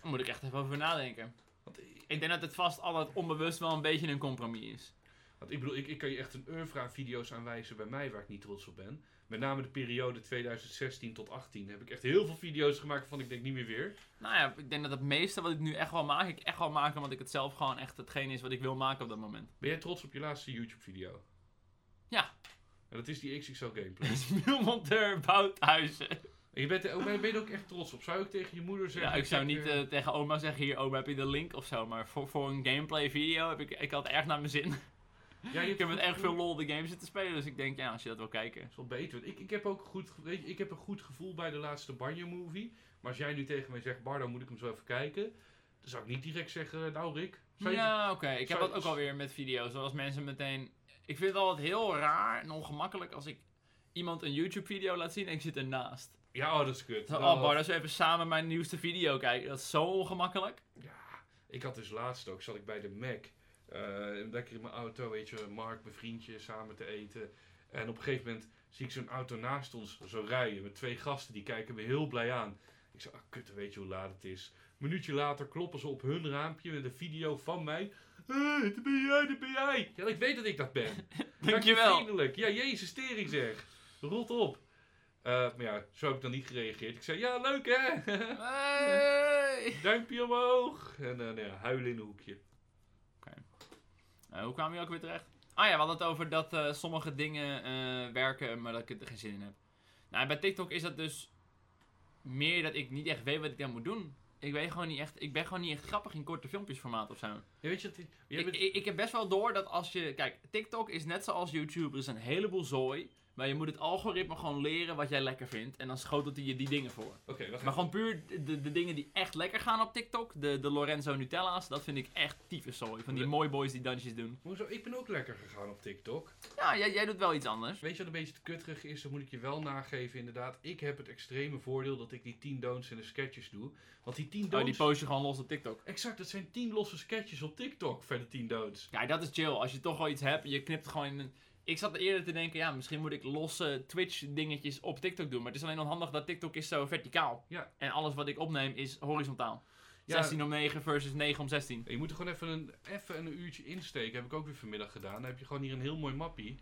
Daar moet ik echt even over nadenken. Want ik, Ik denk dat het vast altijd onbewust wel een beetje een compromis is. want ik bedoel, ik, ik kan je echt een oeuvre aan video's aanwijzen bij mij waar ik niet trots op ben. Met name de periode 2016 tot 18 heb ik echt heel veel video's gemaakt van ik denk niet meer weer. Nou ja, ik denk dat het meeste wat ik nu echt wel maak, ik echt wel maak omdat ik het zelf gewoon echt hetgeen is wat ik wil maken op dat moment. Ben jij trots op je laatste YouTube video? Ja. En dat is die XXL gameplay. Wielmonteur bouwt huizen. En je bent er, ook, ben je er ook echt trots op? Zou ook tegen je moeder zeggen? Ja, ik zou niet eh, eh, tegen oma zeggen, hier oma heb je de link of zo, maar voor, voor een gameplay video heb ik, ik had erg naar mijn zin. Ja, je ik heb met erg veel lol de game zitten spelen, dus ik denk, ja, als je dat wil kijken. Dat is wel beter. want Ik, ik heb ook goed, ge- weet je, ik heb een goed gevoel bij de laatste Banjo movie. Maar als jij nu tegen mij zegt, Bardo, moet ik hem zo even kijken? Dan zou ik niet direct zeggen, nou Rick. Ja, oké. Ik heb dat ook alweer met video's, zoals mensen meteen... Ik vind het altijd heel raar en ongemakkelijk als ik iemand een YouTube video laat zien en ik zit ernaast. Ja, oh, dat is kut. Zo, Oh, Bar, dat we even samen mijn nieuwste video kijken. Dat is zo ongemakkelijk. Ja, ik had dus laatst ook, zat ik bij de Mac. Eh, lekker in mijn auto, weet je, Mark, mijn vriendje, samen te eten. En op een gegeven moment zie ik zo'n auto naast ons zo rijden met twee gasten, die kijken me heel blij aan. Ik zeg, ah kut, weet je hoe laat het is. Een minuutje later kloppen ze op hun raampje met een video van mij. Hé, hey, dat ben jij, dat ben jij. Ja, ik weet dat ik dat ben. Dankjewel. Vriendelijk. Ja, jezus, tering zeg. Rot op. Eh, maar ja, zo heb ik dan niet gereageerd. Ik zei, ja, leuk hè? Hey! Duimpje omhoog. En dan ja, huilen in een hoekje. Eh, hoe kwamen we ook weer terecht? Ah ja, we hadden het over dat eh, sommige dingen eh, werken, maar dat ik er geen zin in heb. Nou, bij TikTok is dat dus meer dat ik niet echt weet wat ik dan moet doen. Ik weet gewoon niet echt, ik ben gewoon niet echt grappig in korte filmpjesformaat of zo. Ja, weet je, wat Ik, ik, ik heb best wel door dat als je, kijk, TikTok is net zoals YouTube, er is een heleboel zooi. Maar je moet het algoritme gewoon leren wat jij lekker vindt. En dan schotelt hij je die dingen voor. Oké, Maar gewoon puur de, de dingen die echt lekker gaan op TikTok. De, de Lorenzo Nutella's, dat vind ik echt tyfus zooi. Van die mooi boys die dansjes doen. Hoezo? Ik ben ook lekker gegaan op TikTok. Ja, jij, jij doet wel iets anders. Weet je wat een beetje te kutterig is? Dat moet ik je wel nageven, inderdaad. Ik heb het extreme voordeel dat ik die 10 don'ts en de sketches doe. Want die 10 Oh, don'ts... die post je gewoon los op TikTok. Exact, dat zijn 10 losse sketches op TikTok verder 10 don'ts. Ja, dat is chill. Als je toch wel iets hebt, je knipt gewoon in een... Ik zat eerder te denken, ja, misschien moet ik losse Twitch dingetjes op TikTok doen. Maar het is alleen onhandig dat TikTok is zo verticaal. Ja. En alles wat ik opneem is horizontaal. Ja. 16 om 9 versus 9 om 16. Je moet er gewoon even een, even een uurtje insteken. Heb ik ook weer vanmiddag gedaan. Dan heb je gewoon hier een heel mooi mappie.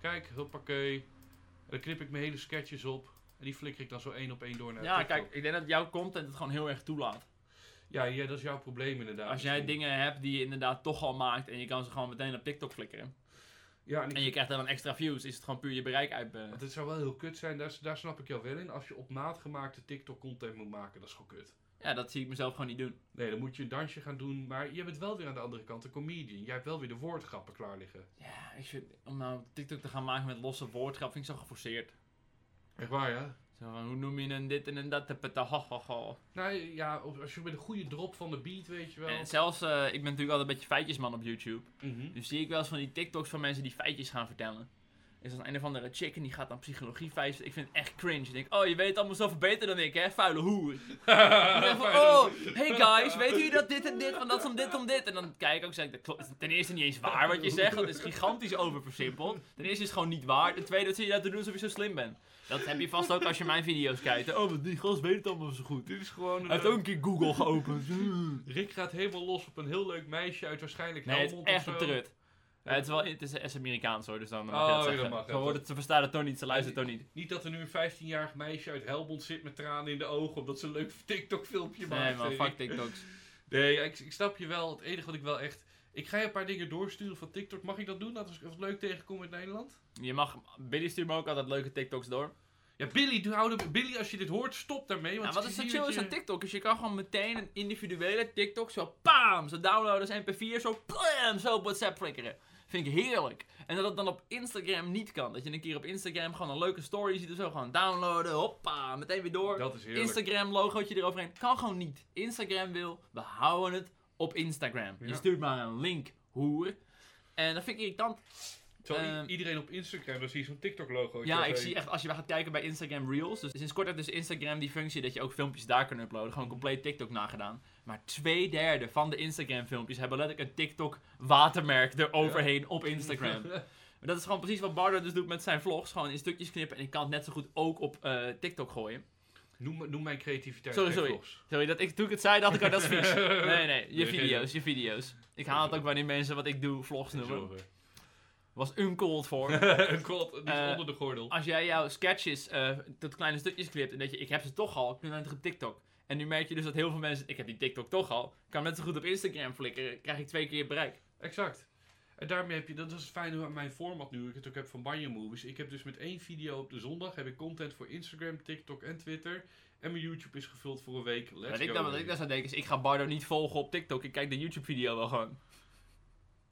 Kijk, huppakee. En dan knip ik mijn hele sketches op. En die flikker ik dan zo één op één door naar Ja, TikTok. kijk, ik denk dat jouw content het gewoon heel erg toelaat. Ja, ja, dat is jouw probleem inderdaad. Als jij misschien. dingen hebt die je inderdaad toch al maakt en je kan ze gewoon meteen op TikTok flikkeren. Ja, en je krijgt dan extra views, is het gewoon puur je bereik uit. eh. Want het zou wel heel kut zijn, daar, daar snap ik jou wel in. Als je op maat gemaakte TikTok-content moet maken, dat is gewoon kut. Ja, dat zie ik mezelf gewoon niet doen. Nee, dan moet je een dansje gaan doen. Maar je bent wel weer aan de andere kant een comedian. Jij hebt wel weer de woordgrappen klaar liggen. Ja, ik vind, om nou TikTok te gaan maken met losse woordgrap vind ik zo geforceerd. Echt waar, ja? Zo van, hoe noem je een dit en een dat? ho, ho, ho. Nou ja, als je met een goede drop van de beat, weet je wel. En zelfs, eh, ik ben natuurlijk altijd een beetje feitjesman op YouTube. Mhm. Dus zie ik wel eens van die TikToks van mensen die feitjes gaan vertellen. Is dat een of andere chick en die gaat dan psychologie feitjes. Ik vind het echt cringe. Ik denk, oh, je weet allemaal zoveel beter dan ik, hè? Vuile hoer. Van, oh, hey guys, weet jullie dat dit en dit, van dat is om dit om dit? En dan kijk ik ook, zeg ik, dat klopt ten eerste niet eens waar wat je zegt, dat is gigantisch overversimpeld. Ten eerste is het gewoon niet waar. Ten tweede, dat zie je dat te doen alsof je zo slim bent. Dat heb je vast ook als je mijn video's kijkt. Oh, die gast weet het allemaal zo goed. Dit is gewoon. Hij heeft ook een keer Google geopend. Rick gaat helemaal los op een heel leuk meisje uit waarschijnlijk Nee, het is echt een zo. trut. Ja, het is wel, het is, het is Amerikaans hoor, dus dan mag Oh, je dat zeggen. dat ja, Ze, het, verstaan het toch niet, ze luisteren het toch niet. Niet dat er nu een 15-jarig meisje uit Helmond zit met tranen in de ogen omdat ze een leuk TikTok-filmpje maakt. Nee man, fuck ik. TikToks. Nee, ik, ik snap je wel. Het enige wat ik wel echt... Ik ga je een paar dingen doorsturen van TikTok. Mag ik dat doen? Dat is wat leuk tegenkom in Nederland? Je mag, Billy stuurt me ook altijd leuke TikToks door. Ja, Billy, doe, hou de- Billy, als je dit hoort, stop daarmee. Want Ja, wat ik is zo zie chill dat is aan TikTok? Dus je kan gewoon meteen een individuele TikTok zo paam, zo downloaden als mp4, zo plam, zo op WhatsApp flikkeren. Vind ik heerlijk. En dat het dan op Instagram niet kan. Dat je een keer op Instagram gewoon een leuke story ziet of zo, gewoon downloaden, hoppa, meteen weer door. Dat is heerlijk. Instagram logootje eroverheen. Kan gewoon niet. Instagram wil, we houden het op Instagram. Je stuurt maar een link, hoer. En dat vind ik irritant. Terwijl Ehm, iedereen op Instagram, dan zie je zo'n TikTok-logo. Ja, ik zie echt, als je gaat kijken bij Instagram Reels. Dus sinds kort heeft dus Instagram die functie dat je ook filmpjes daar kan uploaden. Gewoon compleet TikTok nagedaan. Maar twee derde van de Instagram filmpjes hebben letterlijk een TikTok watermerk eroverheen op Instagram. Maar dat is gewoon precies wat Bardo dus doet met zijn vlogs. Gewoon in stukjes knippen. En ik kan het net zo goed ook op eh, TikTok gooien. noem, noem mijn creativiteit. Sorry, sorry. vlogs. Sorry, dat ik, toen ik het zei dacht ik, oh dat is vies. Nee, nee, je Nee, video's, je video's. Ik haal het ook wanneer mensen wat ik doe vlogs noemen. Zorgen. Was uncalled voor. Een god, die is Eh, onder de gordel. als jij jouw sketches eh, tot kleine stukjes knipt en dat je, ik heb ze toch al, ik doe het op TikTok. En nu merk je dus dat heel veel mensen, ik heb die TikTok toch al, kan net zo goed op Instagram flikkeren, krijg ik twee keer bereik. Exact. En daarmee heb je, dat is fijne aan mijn format nu, ik het ook heb van Banjo Movies. Ik heb dus met één video op de zondag, heb ik content voor Instagram, TikTok en Twitter. En mijn YouTube is gevuld voor een week. Let's Wat ik, dan, wat ik dan zou denken is, ik ga Bardo niet volgen op TikTok, ik kijk de YouTube video wel gewoon.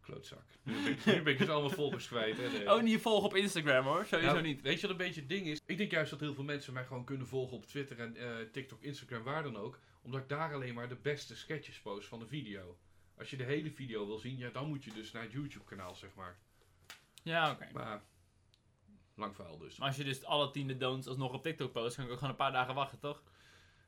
Klootzak. Nu ben ik, nu ben ik dus allemaal volgers kwijt. Hè, nee. Oh, niet volgen op Instagram hoor, sowieso Nou, niet. Weet je wat een beetje het ding is? Ik denk juist dat heel veel mensen mij gewoon kunnen volgen op Twitter en eh, TikTok, Instagram, waar dan ook. Omdat ik daar alleen maar de beste sketches post van de video. Als je de hele video wil zien, ja, dan moet je dus naar het YouTube kanaal, zeg maar. Ja, oké. Maar, lang verhaal dus. Maar als je dus alle tiende don'ts alsnog op TikTok post, kan ik ook gewoon een paar dagen wachten, toch?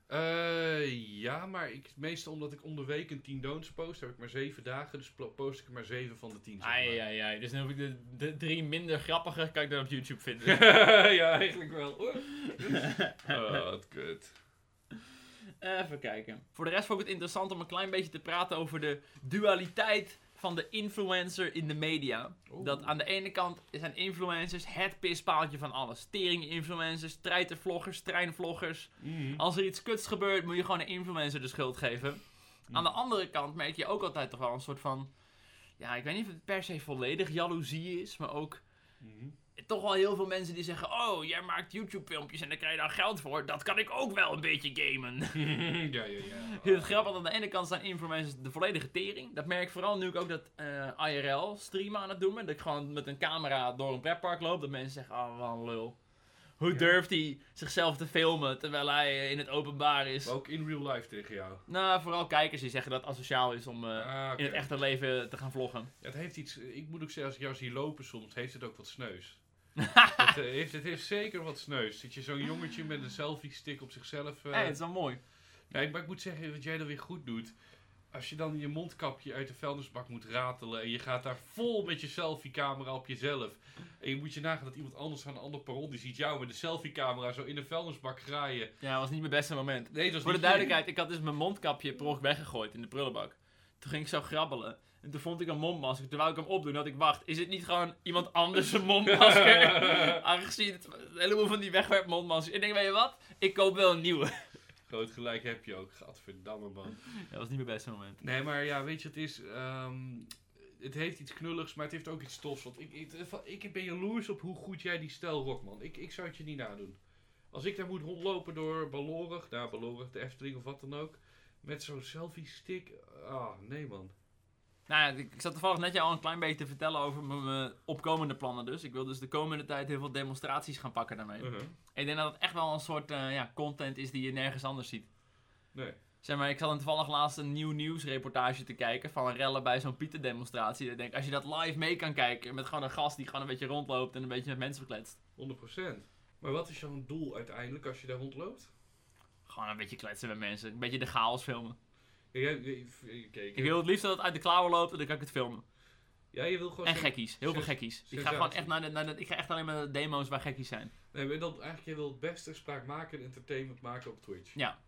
Eh, ja, maar ik, meestal omdat ik om de week een 10 don'ts post, heb ik maar 7 dagen, dus post ik er maar 7 van de 10. Zeg maar. Ai, ai, ai. Dus dan hoef ik de, de drie minder grappige, kan ik dan op YouTube vinden. ja, eigenlijk wel. oh, wat kut. Even kijken. Voor de rest vond ik het interessant om een klein beetje te praten over de dualiteit van de influencer in de media. Oeh. Dat aan de ene kant zijn influencers het pispaaltje van alles. Tering-influencers, treitervloggers, treinvloggers. Mhm. Als er iets kuts gebeurt, moet je gewoon een influencer de schuld geven. Aan de andere kant merk je ook altijd toch wel een soort van... Ja, ik weet niet of het per se volledig jaloezie is, maar ook Mhm. Toch wel heel veel mensen die zeggen: Oh, jij maakt YouTube-filmpjes en dan krijg je daar geld voor. Dat kan ik ook wel een beetje gamen. ja, ja, ja. Heel grappig, aan de ene kant zijn influencers de volledige tering. Dat merk ik vooral nu ik ook dat eh, IRL streamen aan het doen ben. Dat ik gewoon met een camera door een pretpark loop. Dat mensen zeggen, oh wat een lul. Hoe Ja. durft hij zichzelf te filmen terwijl hij eh, in het openbaar is? Maar ook in real life tegen jou. Nou, vooral kijkers die zeggen dat het asociaal is om eh, Ah, in het echte leven te gaan vloggen. Ja, het heeft iets, ik moet ook zeggen, als ik jou zie lopen soms, heeft het ook wat sneus. het, eh, heeft, het heeft zeker wat sneus. Zit je zo'n jongetje met een selfie stick op zichzelf. eh, Hey, het is wel mooi. Nee, maar ik moet zeggen, wat jij dan weer goed doet. Als je dan je mondkapje uit de vuilnisbak moet ratelen en je gaat daar vol met je selfie-camera op jezelf. En je moet je nagaan dat iemand anders aan een ander perron, die ziet jou met de selfie-camera zo in de vuilnisbak graaien. Ja, dat was niet mijn beste moment. Nee, dat was Voor de duidelijkheid, ik had dus mijn mondkapje per weggegooid in de prullenbak. Toen ging ik zo grabbelen. En toen vond ik een mondmasker. Wou ik hem opdoen. had ik, wacht, is het niet gewoon iemand anders een mondmasker? Aangezien het een heleboel van die wegwerpmondmaskers. Ik denk, weet je wat? Ik koop wel een nieuwe. Groot gelijk heb je ook. Gadverdamme man. dat was niet mijn beste moment. Nee, maar ja, weet je, het is. ehm, het heeft iets knulligs, maar het heeft ook iets tofs. Want ik, ik, ik ben jaloers op hoe goed jij die stijl rokt, man. Ik, ik zou het je niet nadoen. Als ik daar moet rondlopen door Ballorig, nou Ballorig, de Efteling of wat dan ook. Met zo'n selfie stick. Ah, nee man. Nou ja, ik zat toevallig net jou al een klein beetje te vertellen over mijn, opkomende plannen dus. Ik wil dus de komende tijd heel veel demonstraties gaan pakken daarmee. Uh-huh. Ik denk dat het echt wel een soort eh, ja, content is die je nergens anders ziet. Nee. Zeg maar, ik zat toevallig laatst een nieuw nieuwsreportage te kijken van een rellen bij zo'n Pieter-demonstratie. Ik denk, als je dat live mee kan kijken met gewoon een gast die gewoon een beetje rondloopt en een beetje met mensen verkletst. 100%. Maar wat is jouw doel uiteindelijk als je daar rondloopt? Gewoon een beetje kletsen met mensen. Een beetje de chaos filmen. Oké, Ik wil het liefst dat het uit de klauwen loopt en dan kan ik het filmen. Ja, je wil gewoon... En gekkies. Heel veel gekkies. Ik ga gewoon echt naar de, naar de, ik ga echt alleen maar naar de demo's waar gekkies zijn. Nee, maar dan eigenlijk, je wil het beste spraakmakend entertainment maken op Twitch. Ja.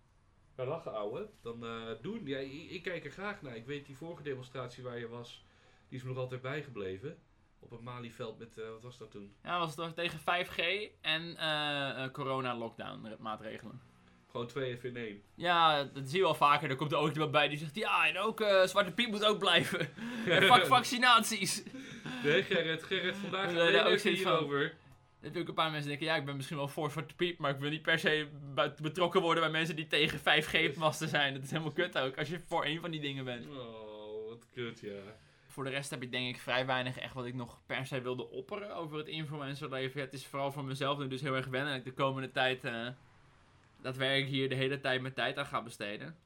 Ja, lachen ouwe. Dan eh, doen. Ja, ik, ik kijk er graag naar. Ik weet die vorige demonstratie waar je was, die is me nog altijd bijgebleven. Op het Malieveld met, eh, wat was dat toen? Ja, was het toch tegen 5G en eh, corona-lockdown maatregelen. Gewoon twee even in één. Ja, dat zie je wel vaker. Er komt er ook iemand bij die zegt, ja, en ook eh, Zwarte Piet moet ook blijven. en fuck vaccinaties. Nee, Gerrit, Gerrit, vandaag Nee, daar ook zoiets hierover. Natuurlijk een paar mensen denken, ja, ik ben misschien wel voor Zwarte Piet, maar ik wil niet per se betrokken worden bij mensen die tegen 5G-masten zijn. Dat is helemaal kut ook, als je voor één van die dingen bent. Oh, wat kut, ja. Voor de rest heb ik denk ik vrij weinig echt wat ik nog per se wilde opperen over het influencerleven. Ja, het is vooral voor mezelf nu dus heel erg wennen de komende tijd, eh dat werk hier de hele tijd mijn tijd aan ga besteden.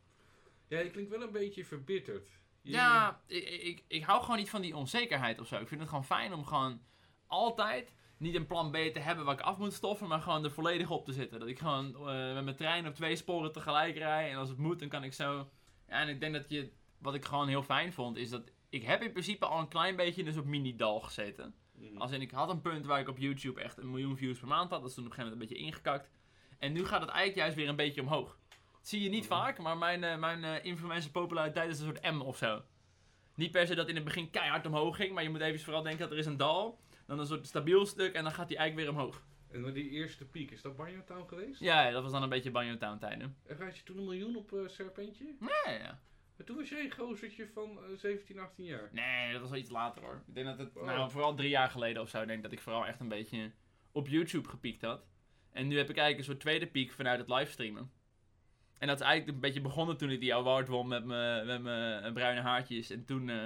Ja, je klinkt wel een beetje verbitterd. Je- Ja, ik, ik, ik hou gewoon niet van die onzekerheid of zo. Ik vind het gewoon fijn om gewoon altijd niet een plan B te hebben waar ik af moet stoffen, maar gewoon er volledig op te zitten. Dat ik gewoon eh, met mijn trein op twee sporen tegelijk rij en als het moet, dan kan ik zo. Ja, en ik denk dat je, wat ik gewoon heel fijn vond, is dat ik heb in principe al een klein beetje een soort mini-dal gezeten. Mm. Als in, ik had een punt waar ik op YouTube echt een miljoen views per maand had. Dat is toen op een gegeven moment een beetje ingekakt. En nu gaat het eigenlijk juist weer een beetje omhoog. Dat zie je niet Mhm. vaak, maar mijn, eh, mijn eh, influencer populariteit is een soort M of zo. Niet per se dat in het begin keihard omhoog ging, maar je moet even vooral denken dat er is een dal. Dan een soort stabiel stuk en dan gaat die eigenlijk weer omhoog. En die eerste piek, is dat Banjo Town geweest? Ja, ja, dat was dan een beetje Banjo Town tijden. En had je toen een miljoen op eh Serpentje? Ja, ja. Maar toen was jij een gozertje van eh, 17, 18 jaar. Nee, dat was wel iets later hoor. Ik denk dat het, Wow. nou, vooral drie jaar geleden of zo, denk ik dat ik vooral echt een beetje op YouTube gepiekt had. En nu heb ik eigenlijk een soort tweede piek vanuit het livestreamen. En dat is eigenlijk een beetje begonnen toen ik die award won met mijn bruine haartjes. En toen, eh,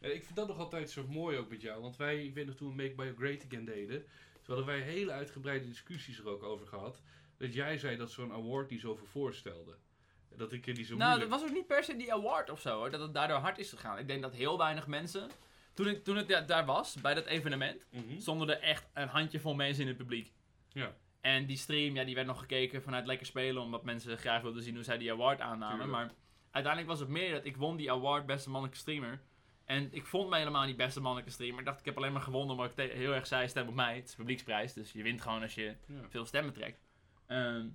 Ja, ik vind dat nog altijd zo mooi ook met jou. Want wij, ik weet nog toen we Make Bio Great Again deden. Toen hadden wij hele uitgebreide discussies er ook over gehad. Dat jij zei dat zo'n award niet zoveel voorstelde. Dat ik die zo nou, dat was ook niet per se die award of zo hoor, dat het daardoor hard is gegaan. Ik denk dat heel weinig mensen, toen, ik, toen het da- daar was, bij dat evenement, Mhm. stonden er echt een handjevol mensen in het publiek. Ja. En die stream, ja, die werd nog gekeken vanuit lekker spelen, omdat mensen graag wilden zien hoe zij die award aannamen. Tuurlijk. Maar uiteindelijk was het meer dat ik won die award beste mannelijke streamer. En ik vond me helemaal niet beste mannelijke streamer. Ik dacht, ik heb alleen maar gewonnen omdat ik heel erg zei, stem op mij. Het is publieksprijs, dus je wint gewoon als je Ja. veel stemmen trekt. Ehm,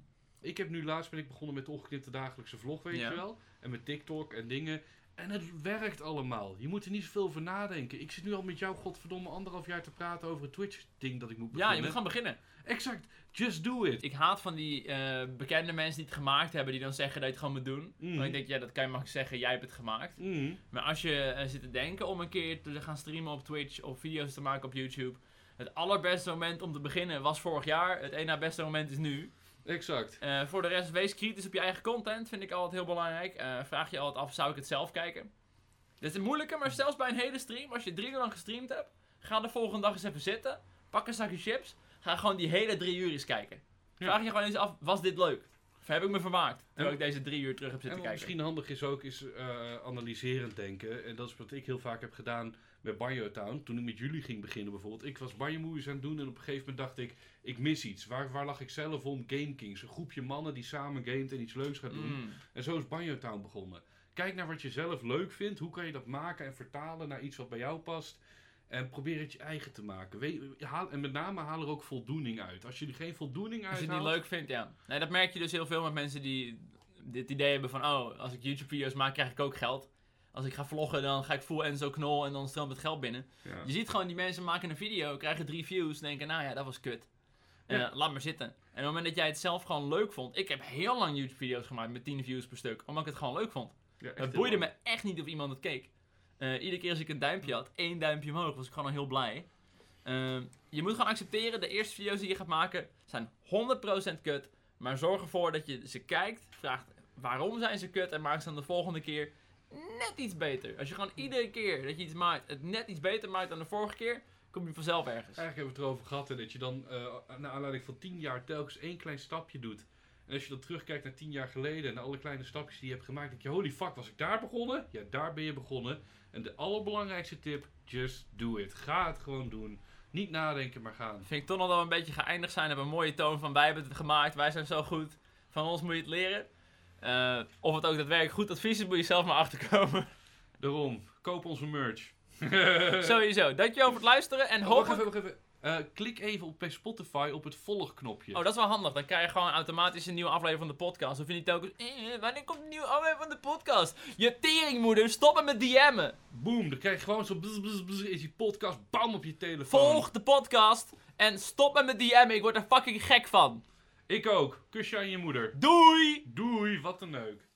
Ik heb nu laatst ben ik begonnen met de ongeknipte dagelijkse vlog, weet Ja. je wel. En met TikTok en dingen. En het werkt allemaal. Je moet er niet zoveel over nadenken. Ik zit nu al met jou, godverdomme, anderhalf jaar te praten over het Twitch-ding dat ik moet Ja, beginnen. je moet gaan beginnen. Exact. Just do it. Ik haat van die eh, bekende mensen die het gemaakt hebben, die dan zeggen dat je het gewoon moet doen. Mhm. Want ik denk, ja, dat kan je makkelijk zeggen, jij hebt het gemaakt. Mm. Maar als je eh, zit te denken om een keer te gaan streamen op Twitch of video's te maken op YouTube. Het allerbeste moment om te beginnen was vorig jaar. Het ene na beste moment is nu. Exact. Eh, voor de rest, wees kritisch op je eigen content. Vind ik altijd heel belangrijk. Eh, vraag je altijd af, zou ik het zelf kijken? Dat is moeilijker, maar zelfs bij een hele stream. Als je drie uur lang gestreamd hebt, ga de volgende dag eens even zitten. Pak een zakje chips. Ga gewoon die hele drie uur eens kijken. Vraag je gewoon eens af, was dit leuk? Of heb ik me vermaakt? Terwijl ik deze drie uur terug heb En zitten wat kijken. misschien handig is ook, is eh, analyserend denken. En dat is wat ik heel vaak heb gedaan bij Banjo Town. Toen ik met jullie ging beginnen bijvoorbeeld. Ik was Banjo Movies aan het doen en op een gegeven moment dacht ik, ik mis iets. Waar, waar lag ik zelf om? Game Kings. Een groepje mannen die samen gamet en iets leuks gaat doen. Mm. En zo is Banjo Town begonnen. Kijk naar wat je zelf leuk vindt. Hoe kan je dat maken en vertalen naar iets wat bij jou past. En probeer het je eigen te maken. Weet, haal, en met name haal er ook voldoening uit. Als je er geen voldoening uit Als je het niet leuk vindt, ja. Nee, dat merk je dus heel veel met mensen die dit idee hebben van... Oh, als ik YouTube-video's maak, krijg ik ook geld. Als ik ga vloggen, dan ga ik full Enzo knol en dan stroomt het geld binnen. Ja. Je ziet gewoon, die mensen maken een video, krijgen drie views, denken, nou ja, dat was kut. Eh, Ja. laat maar zitten. En op het moment dat jij het zelf gewoon leuk vond... Ik heb heel lang YouTube-video's gemaakt met 10 views per stuk, omdat ik het gewoon leuk vond. Ja, Het boeide me echt niet of iemand het keek. Eh, iedere keer als ik een duimpje had, één duimpje omhoog, was ik gewoon al heel blij. Ehm, je moet gewoon accepteren, de eerste video's die je gaat maken zijn 100% kut. Maar zorg ervoor dat je ze kijkt, vraagt waarom zijn ze kut en maak ze dan de volgende keer net iets beter. Als je gewoon iedere keer dat je iets maakt, het net iets beter maakt dan de vorige keer, kom je vanzelf ergens. Eigenlijk hebben we het erover gehad dat je dan eh naar aanleiding van 10 jaar telkens één klein stapje doet. En als je dan terugkijkt naar 10 jaar geleden en alle kleine stapjes die je hebt gemaakt, denk je: holy fuck, was ik daar begonnen? Ja, daar ben je begonnen. En de allerbelangrijkste tip: just do it. Ga het gewoon doen. Niet nadenken, maar gaan. Vind ik toch nog dat we een beetje geëindigd zijn op een mooie toon van wij hebben het gemaakt, wij zijn zo goed, van ons moet je het leren. Eh, of het ook daadwerkelijk goed advies is, moet je zelf maar achterkomen. Daarom, koop onze merch. Sowieso. Dankjewel voor het luisteren en Oh, wacht even, wacht even. Eh, klik even op bij Spotify op het volgknopje. Oh, dat is wel handig. Dan krijg je gewoon automatisch een nieuwe aflevering van de podcast. Of je niet telkens... Eh, wanneer komt een nieuwe aflevering van de podcast? Je teringmoeder, stop met DM'en. Boom, dan krijg je gewoon zo bzz, bzz, bzz, is die podcast bam op je telefoon. Volg de podcast en stop met mijn DM'en. Ik word er fucking gek van. Ik ook. Kusje aan je moeder. Doei! Doei, wat een leuk.